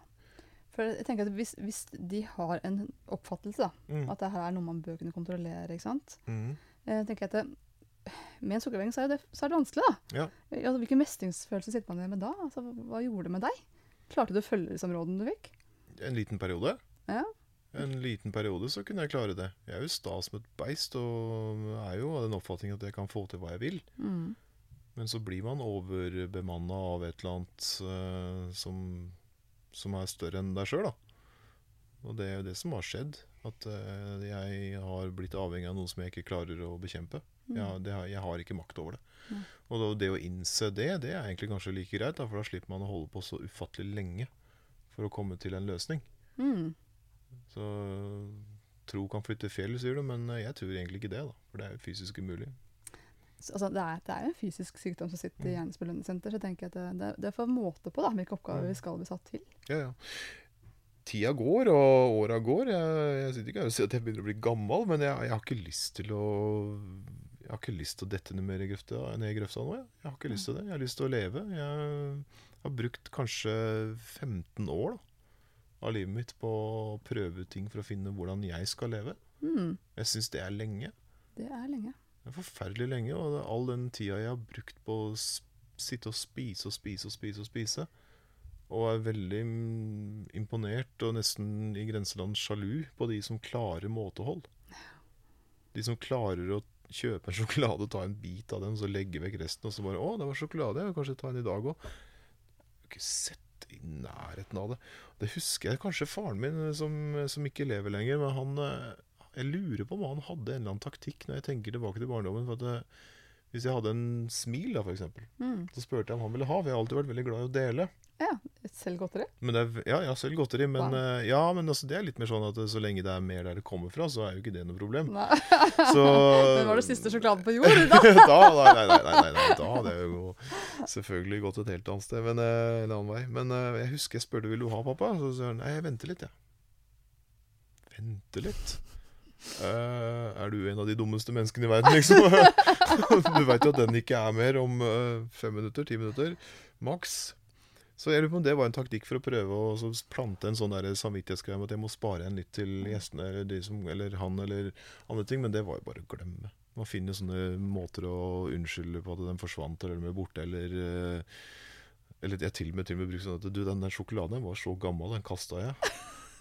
For jeg tenker at hvis, hvis de har en oppfattelse, da, Mm. at det her er noe man bør kunne kontrollere, ikke sant? Mm. Jeg tenker at det, med en sukkervegg så så er det vanskelig, da. Ja. Altså, hvilken mestringsfølelse sitter man igjen med da? Altså, hva gjorde det med deg? Klarte du å følge rådene du fikk? En liten periode. Ja. En liten periode så kunne jeg klare det. Jeg er jo sta som et beist og er jo av den oppfatning at jeg kan få til hva jeg vil. Mm. Men så blir man overbemanna av et eller annet uh, som, som er større enn deg sjøl, da. Og det er jo det som har skjedd. At uh, jeg har blitt avhengig av noe som jeg ikke klarer å bekjempe. Mm. Jeg, det har, jeg har ikke makt over det. Nei. Og da, det å innse det, det er egentlig kanskje like greit, da, for da slipper man å holde på så ufattelig lenge for å komme til en løsning. Mm. Så tro kan flytte fjell, sier du, men jeg tror egentlig ikke det, da. For det er jo fysisk umulig. Altså, det, er, det er en fysisk sykdom som sitter i hjernens belønningssenter, så jeg tenker at det, det, det er for måte på da, hvilke oppgaver Mm. vi skal bli satt til. Ja, ja. Tida går, og åra går. Jeg, jeg sitter ikke her og sier at jeg begynner å bli gammel, men jeg, jeg har ikke lyst til å har ikke lyst til å dette mer i grøfta, ned i grøfta nå. Jeg. jeg har ikke lyst til det. Jeg har lyst til å leve. Jeg har brukt kanskje 15 år da, av livet mitt på å prøve ut ting for å finne hvordan jeg skal leve. Mm. Jeg syns det er lenge. Det er lenge. Det er forferdelig lenge, og all den tida jeg har brukt på å sitte og spise og spise og spise og spise, og er veldig mm, imponert og nesten i grenseland sjalu på de som klarer måtehold. De som klarer å kjøpe en sjokolade og ta en bit av den, så legge vekk resten, og så bare 'Å, det var sjokolade, jeg vil kanskje ta en i dag òg'. Ikke sett i nærheten av det. Det husker jeg kanskje faren min, eh, som, som ikke lever lenger. Men han eh, Jeg lurer på om han hadde en eller annen taktikk når jeg tenker tilbake til barndommen. For at det, hvis jeg hadde en smil, da, eksempel, Mm. så spurte jeg om han ville ha. For jeg har alltid vært veldig glad i å dele. Ja, selv godteri. Er, ja, ja, selv godteri. Men, Wow. eh, ja, men altså, det er litt mer sånn at så lenge det er mer der det kommer fra, så er jo ikke det noe problem. Så Men var det siste sjokoladen på jord? Da? da, nei, nei, nei, nei, nei, da hadde jeg jo selvfølgelig gått et helt annet sted, men, eh, en annen vei. Men eh, jeg husker jeg spurte vil du ha, pappa. Så sa han nei, jeg venter litt, jeg. Vente litt? Uh, er du en av de dummeste menneskene i verden, liksom? du veit jo at den ikke er mer om uh, fem minutter, ti minutter, maks. Så jeg lurer på om det var en taktikk for å prøve å så plante en sånn samvittighetsgreie med at jeg må spare en litt til gjestene, eller, de som, eller han, eller andre ting. Men det var jo bare å glemme. Man finner sånne måter å unnskylde på at den forsvant eller ble borte, eller eh, Eller jeg til og med, til og med bruker sånn at du, den der sjokoladen var så gammel, den kasta jeg.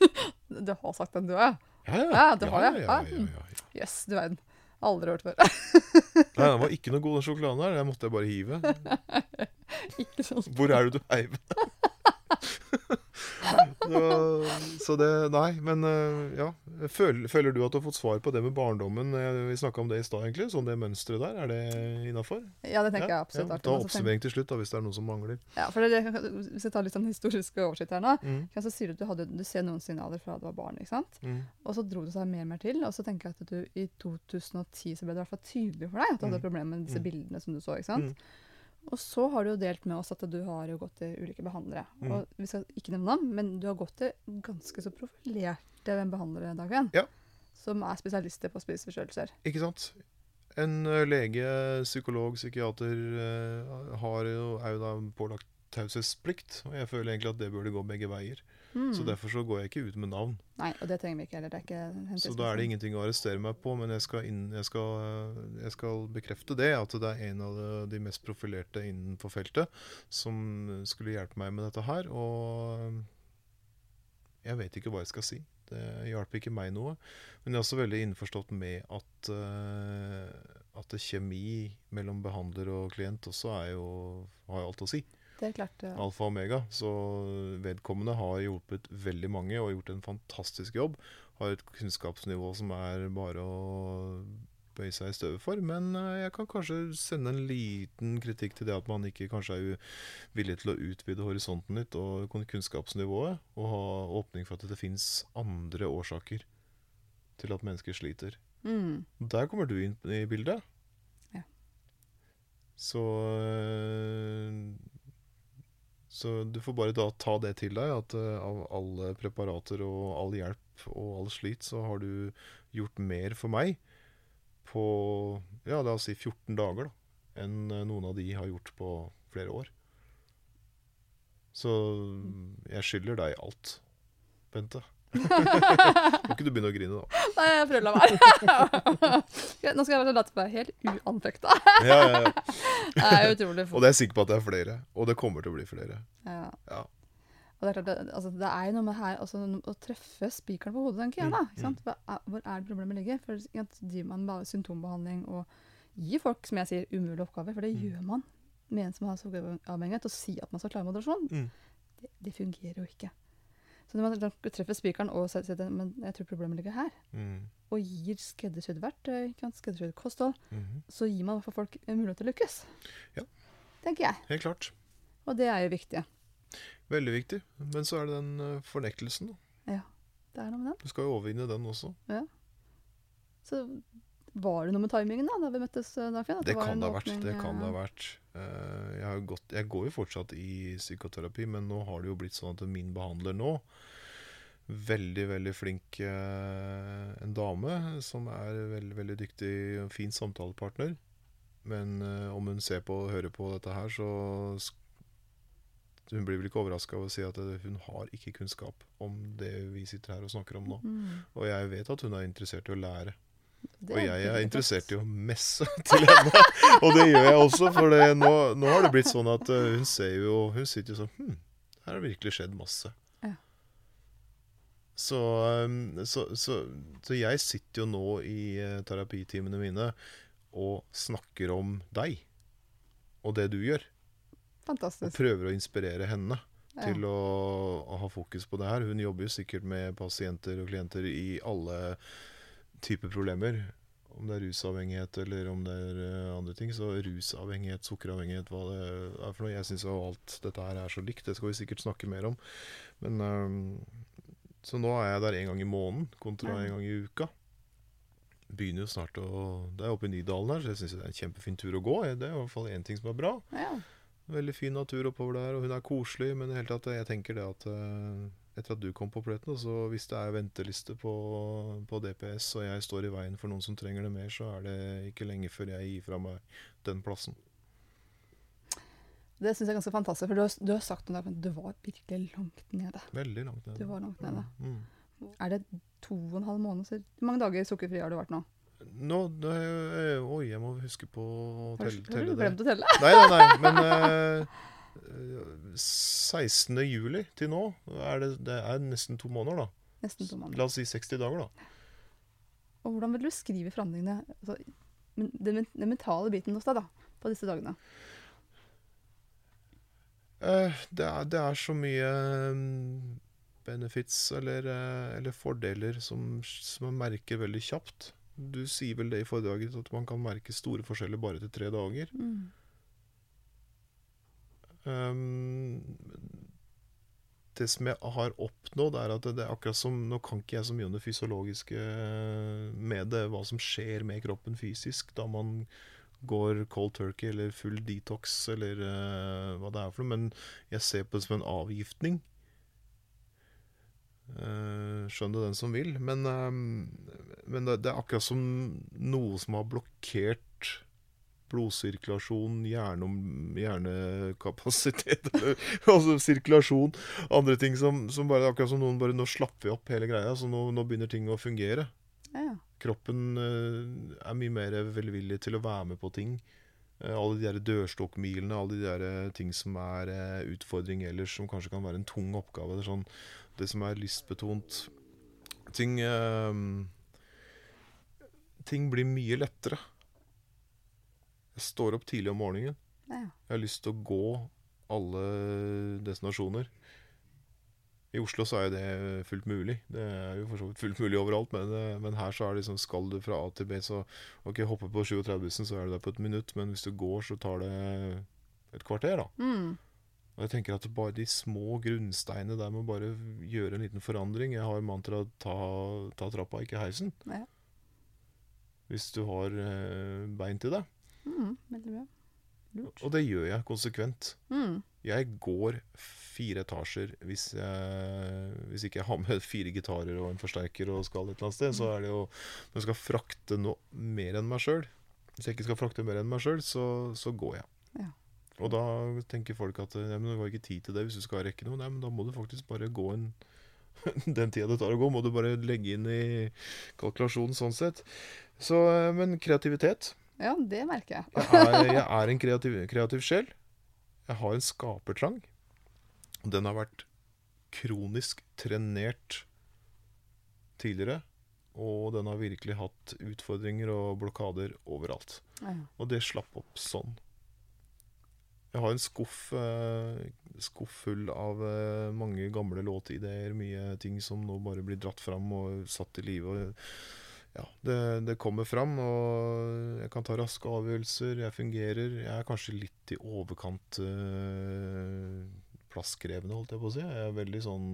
Du har sagt den, du òg? Ja, ja. Ja, det har jeg. Ja, Ja, ja, ja, ja. Jøss, du verden. Aldri hørt før. Nei, den var ikke noe god, den sjokoladen der. Den måtte jeg bare hive. Ikke sånn Hvor er det du heiv den? så, så det Nei, men eh, ja. Føler, føler du at du har fått svar på det med barndommen? Eh, Vi snakka om det i stad, egentlig. Sånn det mønsteret der, er det innafor? Ja, det tenker jeg absolutt. Ja, ta oppsummering til slutt, da, hvis det er noe som mangler. Ja, for det, Hvis jeg tar litt sånn historisk oversikt her nå, Mm. ja, så sier du at du, hadde, du ser noen signaler fra du var barn. ikke sant? Mm. Og så dro det seg mer og mer til. Og så tenker jeg at du i 2010 så ble det i hvert fall tydelig for deg at du hadde Mm. problemer med disse Mm. bildene som du så. ikke sant? Mm. Og så har du jo delt med oss at du har jo gått til ulike behandlere. Mm. Og vi skal ikke nevne navn, men du har gått til ganske så profilerte behandlere, Dagfinn. Ja. Som er spesialister på spiseforstyrrelser. Ikke sant? En lege, psykolog, psykiater har jo, er jo da pålagt taushetsplikt. Og jeg føler egentlig at det burde gå begge veier. Mm. Så derfor så går jeg ikke ut med navn. Nei, og det trenger vi ikke heller. Det er ikke Så da er det ingenting å arrestere meg på, men jeg skal, inn, jeg skal, jeg skal bekrefte det, at det er en av de, mest profilerte innenfor feltet som skulle hjelpe meg med dette her. Og jeg vet ikke hva jeg skal si. Det hjalp ikke meg noe. Men jeg er også veldig innforstått med at, eh, at kjemi mellom behandler og klient også er jo, har jo alt å si Det er klart. Ja. alfa og omega. Så vedkommende har hjulpet veldig mange og gjort en fantastisk jobb. Har et kunnskapsnivå som er bare å bøye seg i støvet for. Men eh, jeg kan kanskje sende en liten kritikk til det at man ikke kanskje er villig til å utvide horisonten litt og kunnskapsnivået. Og ha åpning for at det fins andre årsaker til at mennesker sliter. Mm. Der kommer du inn i bildet. Ja. Så øh, Så du får bare da ta det til deg, at øh, av alle preparater og all hjelp og all slit, så har du gjort mer for meg på ja, la oss si 14 dager, da, enn øh, noen av de har gjort på flere år. Så jeg skylder deg alt, Bente. Må ikke du begynne å grine, da. Nei, jeg prøver å la være. Nå skal jeg bare late være helt uanfekta. Ja, ja, ja. Det er utrolig Og det er jeg sikker på at det er flere. Og det kommer til å bli flere. Ja. Ja. Og det er klart, det, altså, det er jo noe med her altså, å treffe spikeren på hodet, tenker jeg. da. Ikke sant? Er, hvor er det problemet ligger? For Driver man bare symptombehandling og gir folk som jeg sier, umulige oppgaver, for det Mm. gjør man med en som har sukkeravhengighet, å si at man skal klare moderasjon, Mm. det, det fungerer jo ikke. Så når man treffer spikeren og sier at men jeg tror problemet ligger her, Mm. og gir skreddersydd verktøy, skreddersydd kosthold, Mhm. så gir man fall folk en mulighet til å lykkes. Ja. Tenker jeg. Helt klart. Og det er jo viktig. Veldig viktig. Men så er det den eh, fornektelsen. Da. Det er noe med den. Du skal jo overvinne den også. Så var det noe med timingen da, da vi møttes, eh, Dagfinn? At Det kan det ha vært. Det kan det eh, ha vært. Eh, Jeg, har gått, jeg går jo fortsatt i psykoterapi, men nå har det jo blitt sånn at min behandler nå Veldig, veldig flink eh, en dame som er veldig, veldig dyktig og fin samtalepartner. Men eh, om hun ser på og hører på dette her, så Hun blir vel ikke overraska over å si at eh, hun har ikke kunnskap om det vi sitter her og snakker om nå. Mm. Og jeg vet at hun er interessert i å lære. Og jeg er interessert i å messe til henne. Og det gjør jeg også, for det, nå, nå har det blitt sånn at eh, hun ser jo Hun sitter jo sånn Hm, her har det virkelig skjedd masse. Ja. Så, um, så, så, så jeg sitter jo nå i eh, terapitimene mine og snakker om deg og det du gjør. Og prøver å inspirere henne til å, å ha fokus på det her. Hun jobber jo sikkert med pasienter og klienter i alle typer problemer. Om det er rusavhengighet eller om det er eh, andre ting. Så rusavhengighet, sukkeravhengighet, hva det er for noe. Jeg syns alt dette her er så likt. Det skal vi sikkert snakke mer om. Men ehm, Så nå er jeg der en gang i måneden kontra én en gang i uka. Begynner jo snart å Det er oppe i Nydalen her, så jeg syns det er en kjempefin tur å gå. Det er i hvert fall én ting som er bra. Ja. Veldig fin natur oppover der, og hun er koselig. Men i hele tatt, jeg tenker det at eh, etter at du kom på pletten, så hvis det er venteliste på, på DPS, og jeg står i veien for noen som trenger det mer, så er det ikke lenge før jeg gir fra meg den plassen. Det syns jeg er ganske fantastisk, for du har, du har sagt noe der, men du var virkelig langt nede. Veldig langt nede. Du var langt nede. Mm. mm. Er det to og en halv måned siden? Hvor mange dager sukkerfri har du vært nå? Nå det, er- Oi, jeg må huske på å telle har du glemt å telle? Nei, nei, nei, men eh, eh, 16. juli til nå er det, det er nesten to måneder, da. Nesten to måneder. La oss si 60 dager, da. Og hvordan vil du beskrive forandringene, altså, den, den mentale biten hos deg, da, på disse dagene? Eh, det, er, det er så mye mm, benefits eller, eh, eller fordeler som, som man merker veldig kjapt. Du sier vel det i foredraget at man kan merke store forskjeller bare etter tre dager. Um, det som jeg har oppnådd, er at det, er akkurat som Nå kan ikke jeg så mye om det fysiologiske eh, med det, hva som skjer med kroppen fysisk da man går cold turkey eller full detox eller uh, hva det er for noe, men jeg ser på det som en avgiftning. Uh, skjønn det den som vil. Men, uh, men det, det er akkurat som noe som har blokkert blodsirkulasjon, hjernom, hjernekapasitet Altså sirkulasjon, andre ting som, som bare Akkurat som noen bare Nå slapper vi opp hele greia, så nå, nå begynner ting å fungere. Ja. Kroppen uh, er mye mer velvillig til å være med på ting. Uh, alle de der dørstokkmilene, alle de der eh, ting som er uh, utfordring ellers, som kanskje kan være en tung oppgave. Det, sånn, det som er lystbetont Ting Ting blir mye lettere. Jeg står opp tidlig om morgenen. Ja. Jeg har lyst til å gå alle destinasjoner. I Oslo så er jo det fullt mulig. Det er jo for så vidt fullt mulig overalt, men, eh, men her så er det liksom Skal du fra A til B, så Ok, hoppe på 37-bussen, så er du der på et minutt, men hvis du går, så tar det et kvarter, da. Mm. Og jeg tenker at bare de små grunnsteinene der må bare gjøre en liten forandring. Jeg har mantraet ta, ta trappa, ikke heisen. Ja. Hvis du har eh, bein til det. Mm. Veldig bra. Lurt. Og det gjør jeg konsekvent. Mm. Jeg går fire etasjer hvis jeg Hvis ikke jeg har med fire gitarer og en forsterker og skal et eller annet sted, så er det jo Når jeg skal frakte noe mer enn meg sjøl Hvis jeg ikke skal frakte mer enn meg sjøl, så, så går jeg. Ja. Og da tenker folk at Nei, men det var ikke tid til det hvis du skal rekke noe. Nei, men da må du faktisk bare gå en Den tida det tar å gå, må du bare legge inn i kalkulasjonen sånn sett. Så, men kreativitet Ja, det merker jeg. jeg er, jeg er en kreativ, kreativ sjel. Jeg har en skapertrang. Den har vært kronisk trenert tidligere. Og den har virkelig hatt utfordringer og blokader overalt. Ja. Og det slapp opp sånn. Jeg har en skuff, eh, skuff full av eh, mange gamle låtideer, mye ting som nå bare blir dratt fram og satt i live. Ja, det, det kommer fram, og jeg kan ta raske avgjørelser. Jeg fungerer. Jeg er kanskje litt i overkant øh, plasskrevende, holdt jeg på å si. Jeg er veldig sånn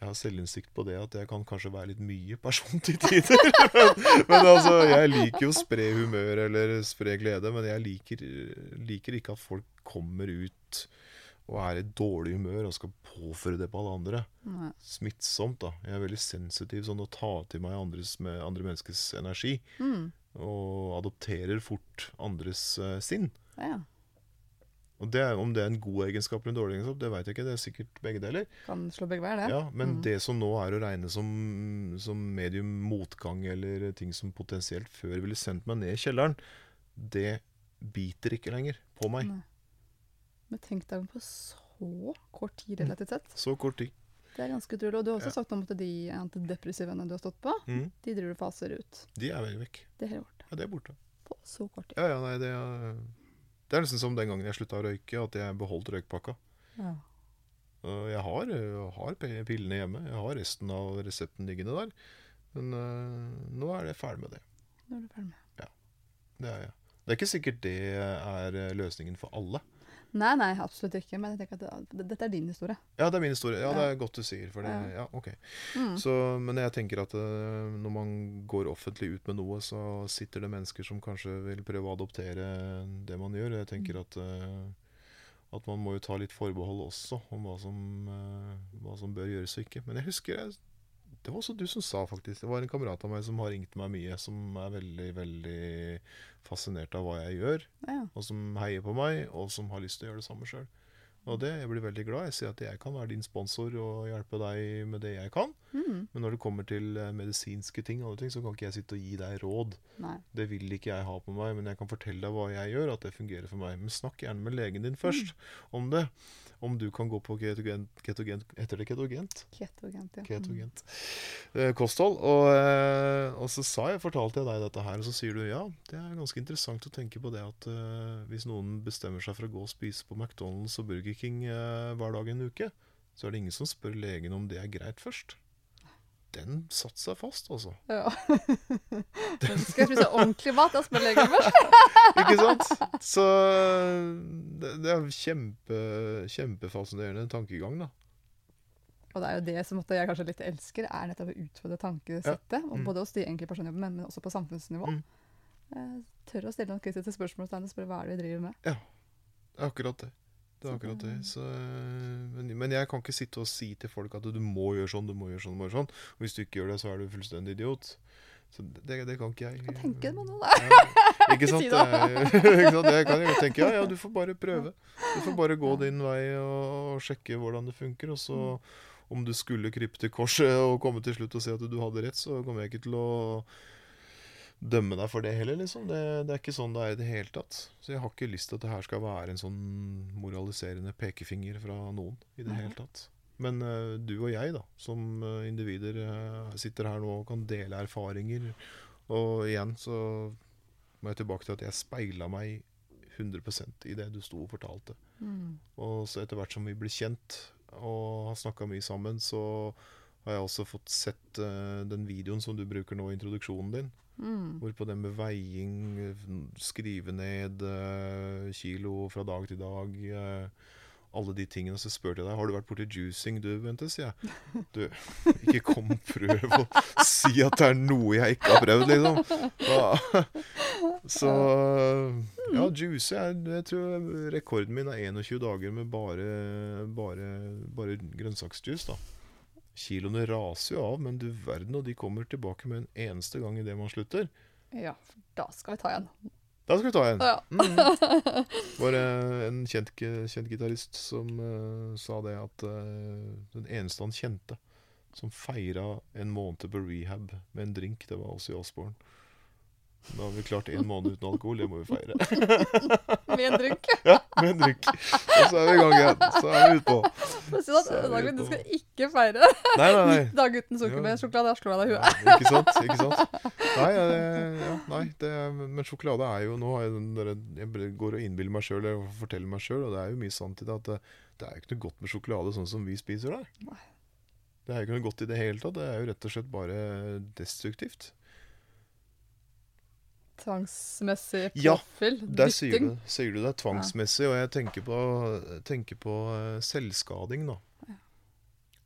jeg har selvinnsikt på det at jeg kan kanskje være litt mye person til tider. men, men altså, jeg liker jo spre humør eller spre glede, men jeg liker, liker ikke at folk kommer ut og er i dårlig humør og skal påføre det på alle andre. Nei. Smittsomt, da. Jeg er veldig sensitiv sånn å ta til meg andres, med andre menneskers energi. Mm. Og adopterer fort andres uh, sinn. Ja. Og det, Om det er en god egenskap eller en dårlig egenskap, det veit jeg ikke. Det er sikkert begge deler. Kan slå begge veier, det. Ja, Men Mm. det som nå er å regne som, som medium motgang, eller ting som potensielt før ville sendt meg ned i kjelleren, det biter ikke lenger på meg. Nei. Men tenk deg på så kort tid relativt sett. Så kort tid. Det er ganske utrolig. Og du har også Ja. sagt om at de antidepressivene du har stått på, Mm. de driver du faser ut. De er veldig vekk. Det er borte. Ja, det er borte. På så kort tid. Ja, ja, nei, det er, det er nesten som den gangen jeg slutta å røyke, at jeg beholdt røykpakka. Ja. Jeg har, har pillene hjemme. Jeg har resten av resepten liggende der. Men øh, nå er jeg ferdig med det. Nå er du ferdig med. Det er jeg. Det er ikke sikkert det er øh, løsningen for alle. Nei, nei, absolutt ikke. Men jeg tenker at det, dette er din historie. Ja, det er min historie. Ja, det er godt du sier. For det, Ja. ok. Mm. Så, men jeg tenker at øh, når man går offentlig ut med noe, så sitter det mennesker som kanskje vil prøve å adoptere det man gjør. Jeg tenker at, øh, at man må jo ta litt forbehold også om hva som, øh, hva som bør gjøres og ikke. Men jeg husker jeg, Det var også du som sa, faktisk. Det var en kamerat av meg som har ringt meg mye, som er veldig, veldig fascinert av hva jeg gjør, Ja. og som heier på meg, og som har lyst til å gjøre det samme sjøl. Og det, jeg blir veldig glad. Jeg sier at jeg kan være din sponsor og hjelpe deg med det jeg kan. Mm. Men når det kommer til eh, medisinske ting, og andre ting, så kan ikke jeg sitte og gi deg råd. Nei. Det vil ikke jeg ha på meg, men jeg kan fortelle deg hva jeg gjør, at det fungerer for meg. Men snakk gjerne med legen din først om det. Om du kan gå på ketogent, ketogent Heter det ketogent? Ketogent, ja. Ketogent. Mm. kosthold. Og, eh, og så sa jeg, fortalte jeg deg dette her, og så sier du ja, det er ganske interessant å tenke på det at uh, hvis noen bestemmer seg for å gå og spise på McDonald's og Burger King eh, hver dag en uke, så er det ingen som spør legen om det er greit først. Den satte seg fast, altså. Ja. Den. skal jeg spise ordentlig mat? Da spør legen først. Ikke sant? Så det, det er kjempe, kjempefascinerende tankegang, da. Og det er jo det som jeg kanskje litt elsker, er nettopp å utfordre tankesettet. Ja. Mm. Både hos de enkelte personene jeg jobber men også på samfunnsnivå. Mm. Eh, Tørre å stille noen kritiske spørsmål og spørre hva er det vi driver med. Er akkurat det. Det er akkurat det. Så, øh, men, men jeg kan ikke sitte og si til folk at du må gjøre sånn, du må gjøre sånn, du må gjøre sånn. Og hvis du ikke gjør det, så er du fullstendig idiot. Så det, det kan ikke jeg. Hva tenker man nå, da? Ja, ikke sant? Si ikke sant? Jeg kan jo tenke ja, ja, du får bare prøve. Du får bare gå din vei og, og sjekke hvordan det funker. Og så om du skulle krype til korset og komme til slutt og si at du hadde rett, så kommer jeg ikke til å dømme deg for det heller, liksom. Det, det er ikke sånn det er i det hele tatt. Så jeg har ikke lyst til at det her skal være en sånn moraliserende pekefinger fra noen i det Nei. hele tatt. Men uh, du og jeg, da, som eh, individer, uh, sitter her nå og kan dele erfaringer. Og igjen så må jeg tilbake til at jeg speila meg 100% i det du sto og fortalte. Mm. Og så etter hvert som vi blir kjent og har snakka mye sammen, så har jeg også fått sett uh, den videoen som du bruker nå i introduksjonen din. Mm. Hvorpå det med veiing, eh, skrive ned eh, kilo fra dag til dag eh, alle de tingene. Så spurte jeg deg har du vært borti juicing, du, Bente, sier jeg. Du, ikke kom prøv å si at det er noe jeg ikke har prøvd, liksom. Da. Så ja, juice jeg, jeg tror rekorden min er 21 dager med bare, bare, bare grønnsaksjuice, da. Kiloene raser jo av, men du verden, og de kommer tilbake med en eneste gang idet man slutter. Ja, for da skal vi ta igjen. Da skal vi ta igjen. Ja. Mm. Var en kjent, kjent gitarist som uh, sa det at uh, den eneste han kjente som feira en måned på rehab med en drink, det var Ozzy Osbourne. Da har vi klart en måned uten alkohol, det må vi feire. Med en drink. Ja, med en drink. Og så er vi i gang igjen. Så er vi utpå. Dagen, du skal ikke feire Nei, nei, nei. dag uten sukker med sjokolade. Jeg slår deg i huet. Ja, ikke sant? ikke sant? Nei, ja, nei det, men sjokolade er jo Nå jeg går og innbiller meg sjøl og forteller meg sjøl, og det er jo mye sant i det, at det, det er jo ikke noe godt med sjokolade sånn som vi spiser der. Nei. Det er jo ikke noe godt i det hele tatt. Det er jo rett og slett bare destruktivt. Tvangsmessig Ja, påfyll. Der sier du, sier du det tvangsmessig, og jeg tenker på, tenker på eh, selvskading, da. Ja.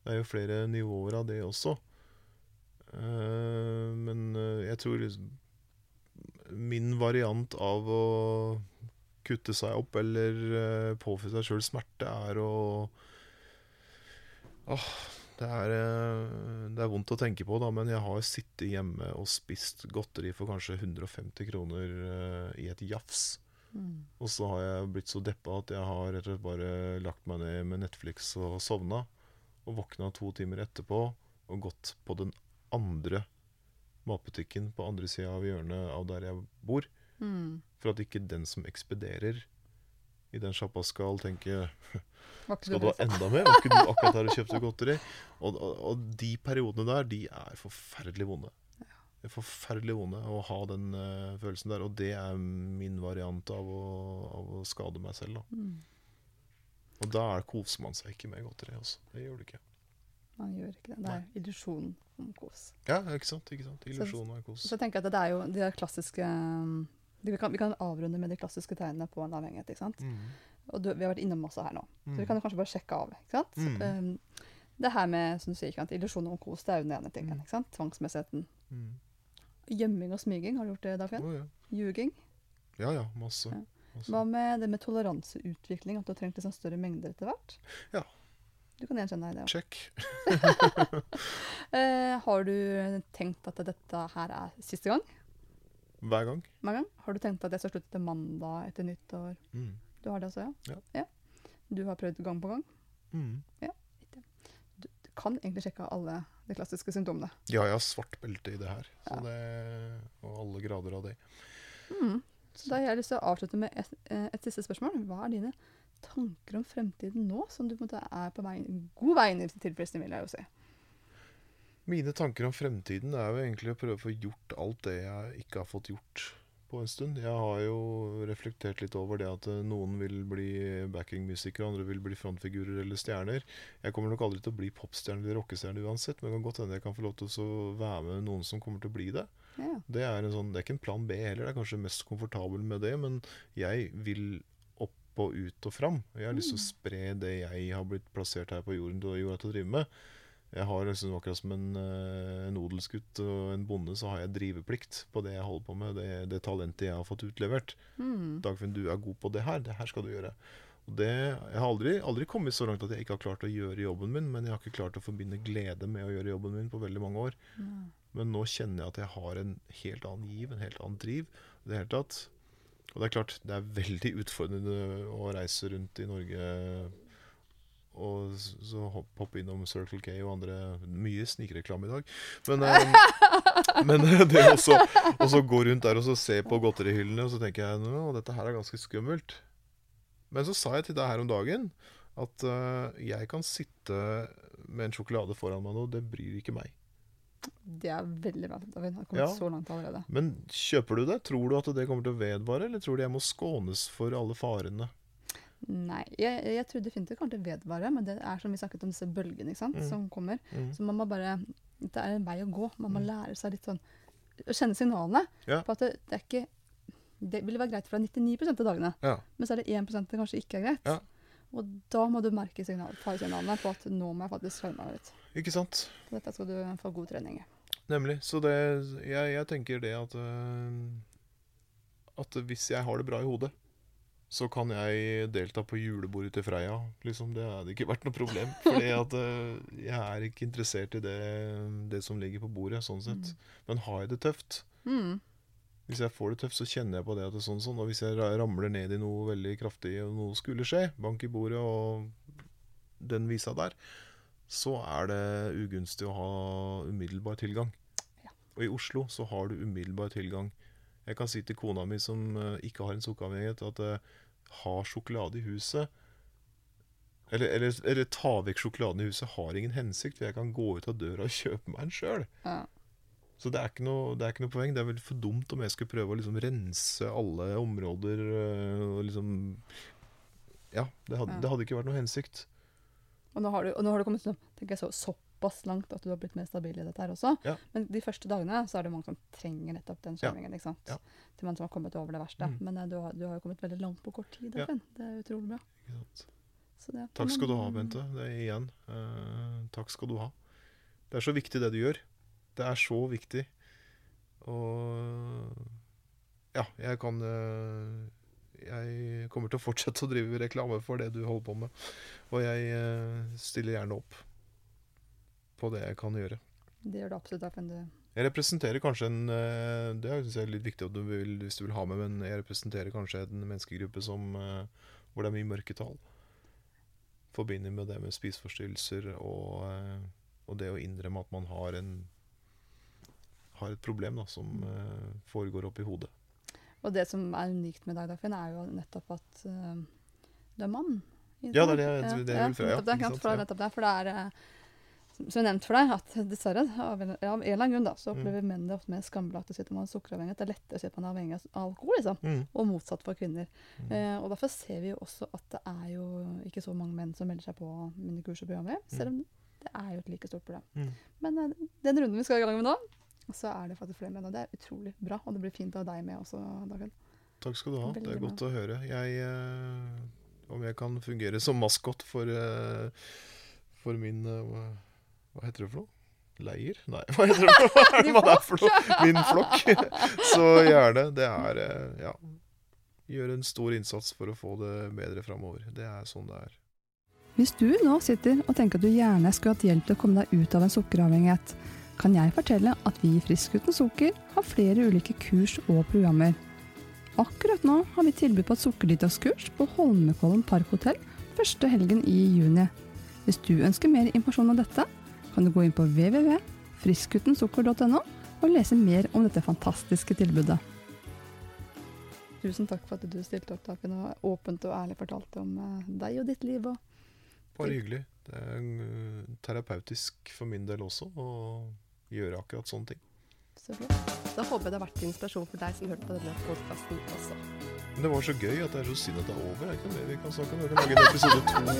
Det er jo flere nivåer av det også. Eh, men eh, jeg tror liksom min variant av å kutte seg opp eller påføre seg sjøl smerte, er å Åh, det er, eh, det er vondt å tenke på, da, men jeg har sittet hjemme og spist godteri for kanskje 150 kroner eh, i et jafs. Mm. Og så har jeg blitt så deppa at jeg har rett og slett bare lagt meg ned med Netflix og sovna. Og våkna to timer etterpå og gått på den andre matbutikken på andre sida av hjørnet av der jeg bor. Mm. For at ikke den som ekspederer i den sjappa skal tenke Skal du ha enda mer? Var ikke du akkurat her og kjøpte godteri? Og, og, og de periodene der, de er forferdelig vonde. Det er forferdelig vonde å ha den uh, følelsen der. Og det er min variant av å, av å skade meg selv. Da. Mm. Og da er, koser man seg ikke med godteri. Også. Det gjør du ikke. Man gjør ikke det. Det er illusjonen om kos. Ja, ikke sant? ikke sant? Illusjonen om kos. Så jeg tenker at det er jo de klassiske um, vi, kan, vi kan avrunde med de klassiske tegnene på en avhengighet. ikke sant? Mm. Og du, vi har vært innom masse her nå. Så vi Mm. kan kanskje bare sjekke av. ikke sant? Mm. Um, det her med som du sier, ikke sant? illusjon om kos, det er jo den ene tingen. Mm. ikke sant? Tvangsmessigheten. Mm. Gjemming og smyging, har du gjort det, Dagfinn? Oh, ja. Ljuging. ja ja, masse. Ja. masse. Hva med det med toleranseutvikling, at du har trengt liksom større mengder etter hvert? Ja. Du kan gjenkjenne deg i det. Check. uh, har du tenkt at dette her er siste gang? Hver gang. Hver gang? Har du tenkt at jeg skal slutte til mandag etter nyttår? Mm. Du har det også, ja? Ja. Du har prøvd gang på gang? Mm. Du, du kan egentlig sjekke alle de klassiske symptomene. Ja, jeg har svart belte i det her. Så Ja. det, og alle grader av det. Mm. Så da har jeg lyst til å avslutte med et, eh, et siste spørsmål. Hva er dine tanker om fremtiden nå, som du på en måte er på vei, god vei i tilfredsstillelse, vil jeg jo si? Mine tanker om fremtiden er jo egentlig å prøve å få gjort alt det jeg ikke har fått gjort på en stund. Jeg har jo reflektert litt over det at eh, noen vil bli backingmusikere, andre vil bli frontfigurer eller stjerner. Jeg kommer nok aldri til å bli popstjerne eller rockestjerne uansett, men det kan godt hende jeg kan få lov til å være med noen som kommer til å bli det. Ja. Det er, en sånn, det er ikke en plan B heller, det er kanskje mest komfortabel med det, men jeg vil opp og ut og fram. Jeg har lyst til å spre det jeg har blitt plassert her på jorden til å drive med. Jeg har liksom akkurat som en, en odelsgutt og en bonde, så har jeg driveplikt på det jeg holder på med, det, det talentet jeg har fått utlevert. Mm. Dagfinn, du er god på det her, det her skal du gjøre. Og det, jeg har aldri, aldri kommet så langt at jeg ikke har klart å gjøre jobben min, men jeg har ikke klart å forbinde glede med å gjøre jobben min på veldig mange år. Mm. Men nå kjenner jeg at jeg har en helt annen giv, en helt annen driv. det hele tatt. Og det er klart, det er veldig utfordrende å reise rundt i Norge og så hopp- hoppe innom Circle K og andre Mye snikreklame i dag. Men, eh, men det å så- gå rundt der og så se på godterihyllene, og så tenker jeg at dette her er ganske skummelt. Men så sa jeg til deg her om dagen at uh, jeg kan sitte med en sjokolade foran meg nå, det bryr ikke meg. Det er veldig bra. Da har kommet Ja. så langt allerede. Men kjøper du det? Tror du at det kommer til å vedvare, eller tror du jeg må skånes for alle farene? Nei, jeg, jeg tror definitivt det kommer til å vedvare, men det er som vi snakket om disse bølgene ikke sant, Mm. som kommer. Mm. Så man må bare Det er en vei å gå. Man må Mm. lære seg litt sånn Å kjenne signalene Ja. på at det, det er ikke Det vil være greit for deg 99% av dagene, Ja. men så er det 1% det kanskje ikke er greit. Ja. Og da må du merke signal, signalene på at nå må jeg faktisk skjerme meg litt. Ikke sant? Så dette skal du få god trening i. Nemlig. Så det, jeg, jeg tenker det at øh, At hvis jeg har det bra i hodet, så kan jeg delta på julebordet til Freia. Liksom, det hadde ikke vært noe problem. For øh, jeg er ikke interessert i det, det som ligger på bordet, sånn sett. Men har jeg det tøft, Mm. Hvis jeg får det tøft, så kjenner jeg på det at det er sånn sånn. Og hvis jeg ramler ned i noe veldig kraftig, og noe skulle skje, bank i bordet og den visa der, så er det ugunstig å ha umiddelbar tilgang. Ja. Og i Oslo så har du umiddelbar tilgang. Jeg kan si til kona mi som eh, ikke har en sukkeravhengighet, at uh, ha sjokolade i huset eller, eller, eller ta vekk sjokoladen i huset har ingen hensikt, for jeg kan gå ut av døra og kjøpe meg en sjøl. Ja. Så det er, ikke noe, det er ikke noe poeng. Det er vel for dumt om jeg skulle prøve å liksom rense alle områder øh, og liksom Ja, det hadde, Ja. det hadde ikke vært noe hensikt. Og nå har du, og nå har du kommet sånn, tenker jeg, så, såpass langt at du har blitt mer stabil i dette her også. Ja. Men de første dagene så er det mange som trenger nettopp den skjermingen. ikke sant? Ja. Til man som har kommet over det verste. Mm. Men eh, du, har, du har jo kommet veldig langt på kort tid. Ja. Det er utrolig bra. Det, Takk skal du ha, Bente. Det er igjen. Uh, takk skal du ha. Det er så viktig det du gjør. Det er så viktig. Og ja, jeg kan øh, Jeg kommer til å fortsette å drive reklame for det du holder på med. Og jeg stiller gjerne opp på det jeg kan gjøre. Det gjør du absolutt. Dagfinn. Du, Jeg representerer kanskje en eh, Det syns jeg er litt viktig du vil, hvis du vil ha med, men jeg representerer kanskje en menneskegruppe som, eh, hvor det er mye mørketall. Forbinder med det med spiseforstyrrelser og, eh, og det å innrømme at man har en har et problem da, som foregår oppi hodet. og det som er unikt med deg, Dagfinn, er jo nettopp at du er mann. Ja, det er det jeg- det vel fra, ja, nettopp ja. er nettopp det, for det er som jeg nevnte for deg, at dessverre, av en, av en eller annen grunn, da, så Mm. opplever menn det ofte mer skambelagt å si at man er sukkeravhengig. Det er lettere å si at man er avhengig av alkohol, liksom. Mm. Og motsatt for kvinner. Mm. Eh, og derfor ser vi jo også at det er jo ikke så mange menn som melder seg på mine kurs og programmer, selv om det er jo et like stort problem. Mm. Men eh, den runden vi skal i gang med nå, så er det faktisk flere menn, og det er utrolig bra. Og det blir fint ha deg med også, Dagfinn. Takk skal du ha. Det er godt å høre. Jeg, eh, om jeg kan fungere som maskot for, eh, for min eh, hva, heter det for noe? Leir? Nei, hva heter det for noe? Er det for noe? Min flokk. Så gjerne. Det er eh, ja. Gjøre en stor innsats for å få det bedre framover. Det er sånn det er. Hvis du nå sitter og tenker at du gjerne skulle hatt hjelp til å komme deg ut av en sukkeravhengighet, kan jeg fortelle at vi i Frisk uten sukker har flere ulike kurs og programmer. Akkurat nå har vi tilbud på et sukkerdetox-kurs på Holmenkollen Parkhotell første helgen i juni. Hvis du ønsker mer informasjon om dette, kan du gå inn på www.friskgutensukker.no og lese mer om dette fantastiske tilbudet. Tusen takk for at du stilte opp, Dagfinn, og åpent og ærlig fortalte om eh, deg og ditt liv. og Bare hyggelig. Det er eh, terapeutisk for min del også å gjøre akkurat sånne ting. Så bra. Da håper jeg det har vært inspirasjon for deg som hørte på denne podkasten også. Men det var så gøy at det er så synd at det er over. Er det ikke det vi kan snakke om? Vi kan lage en episode to eller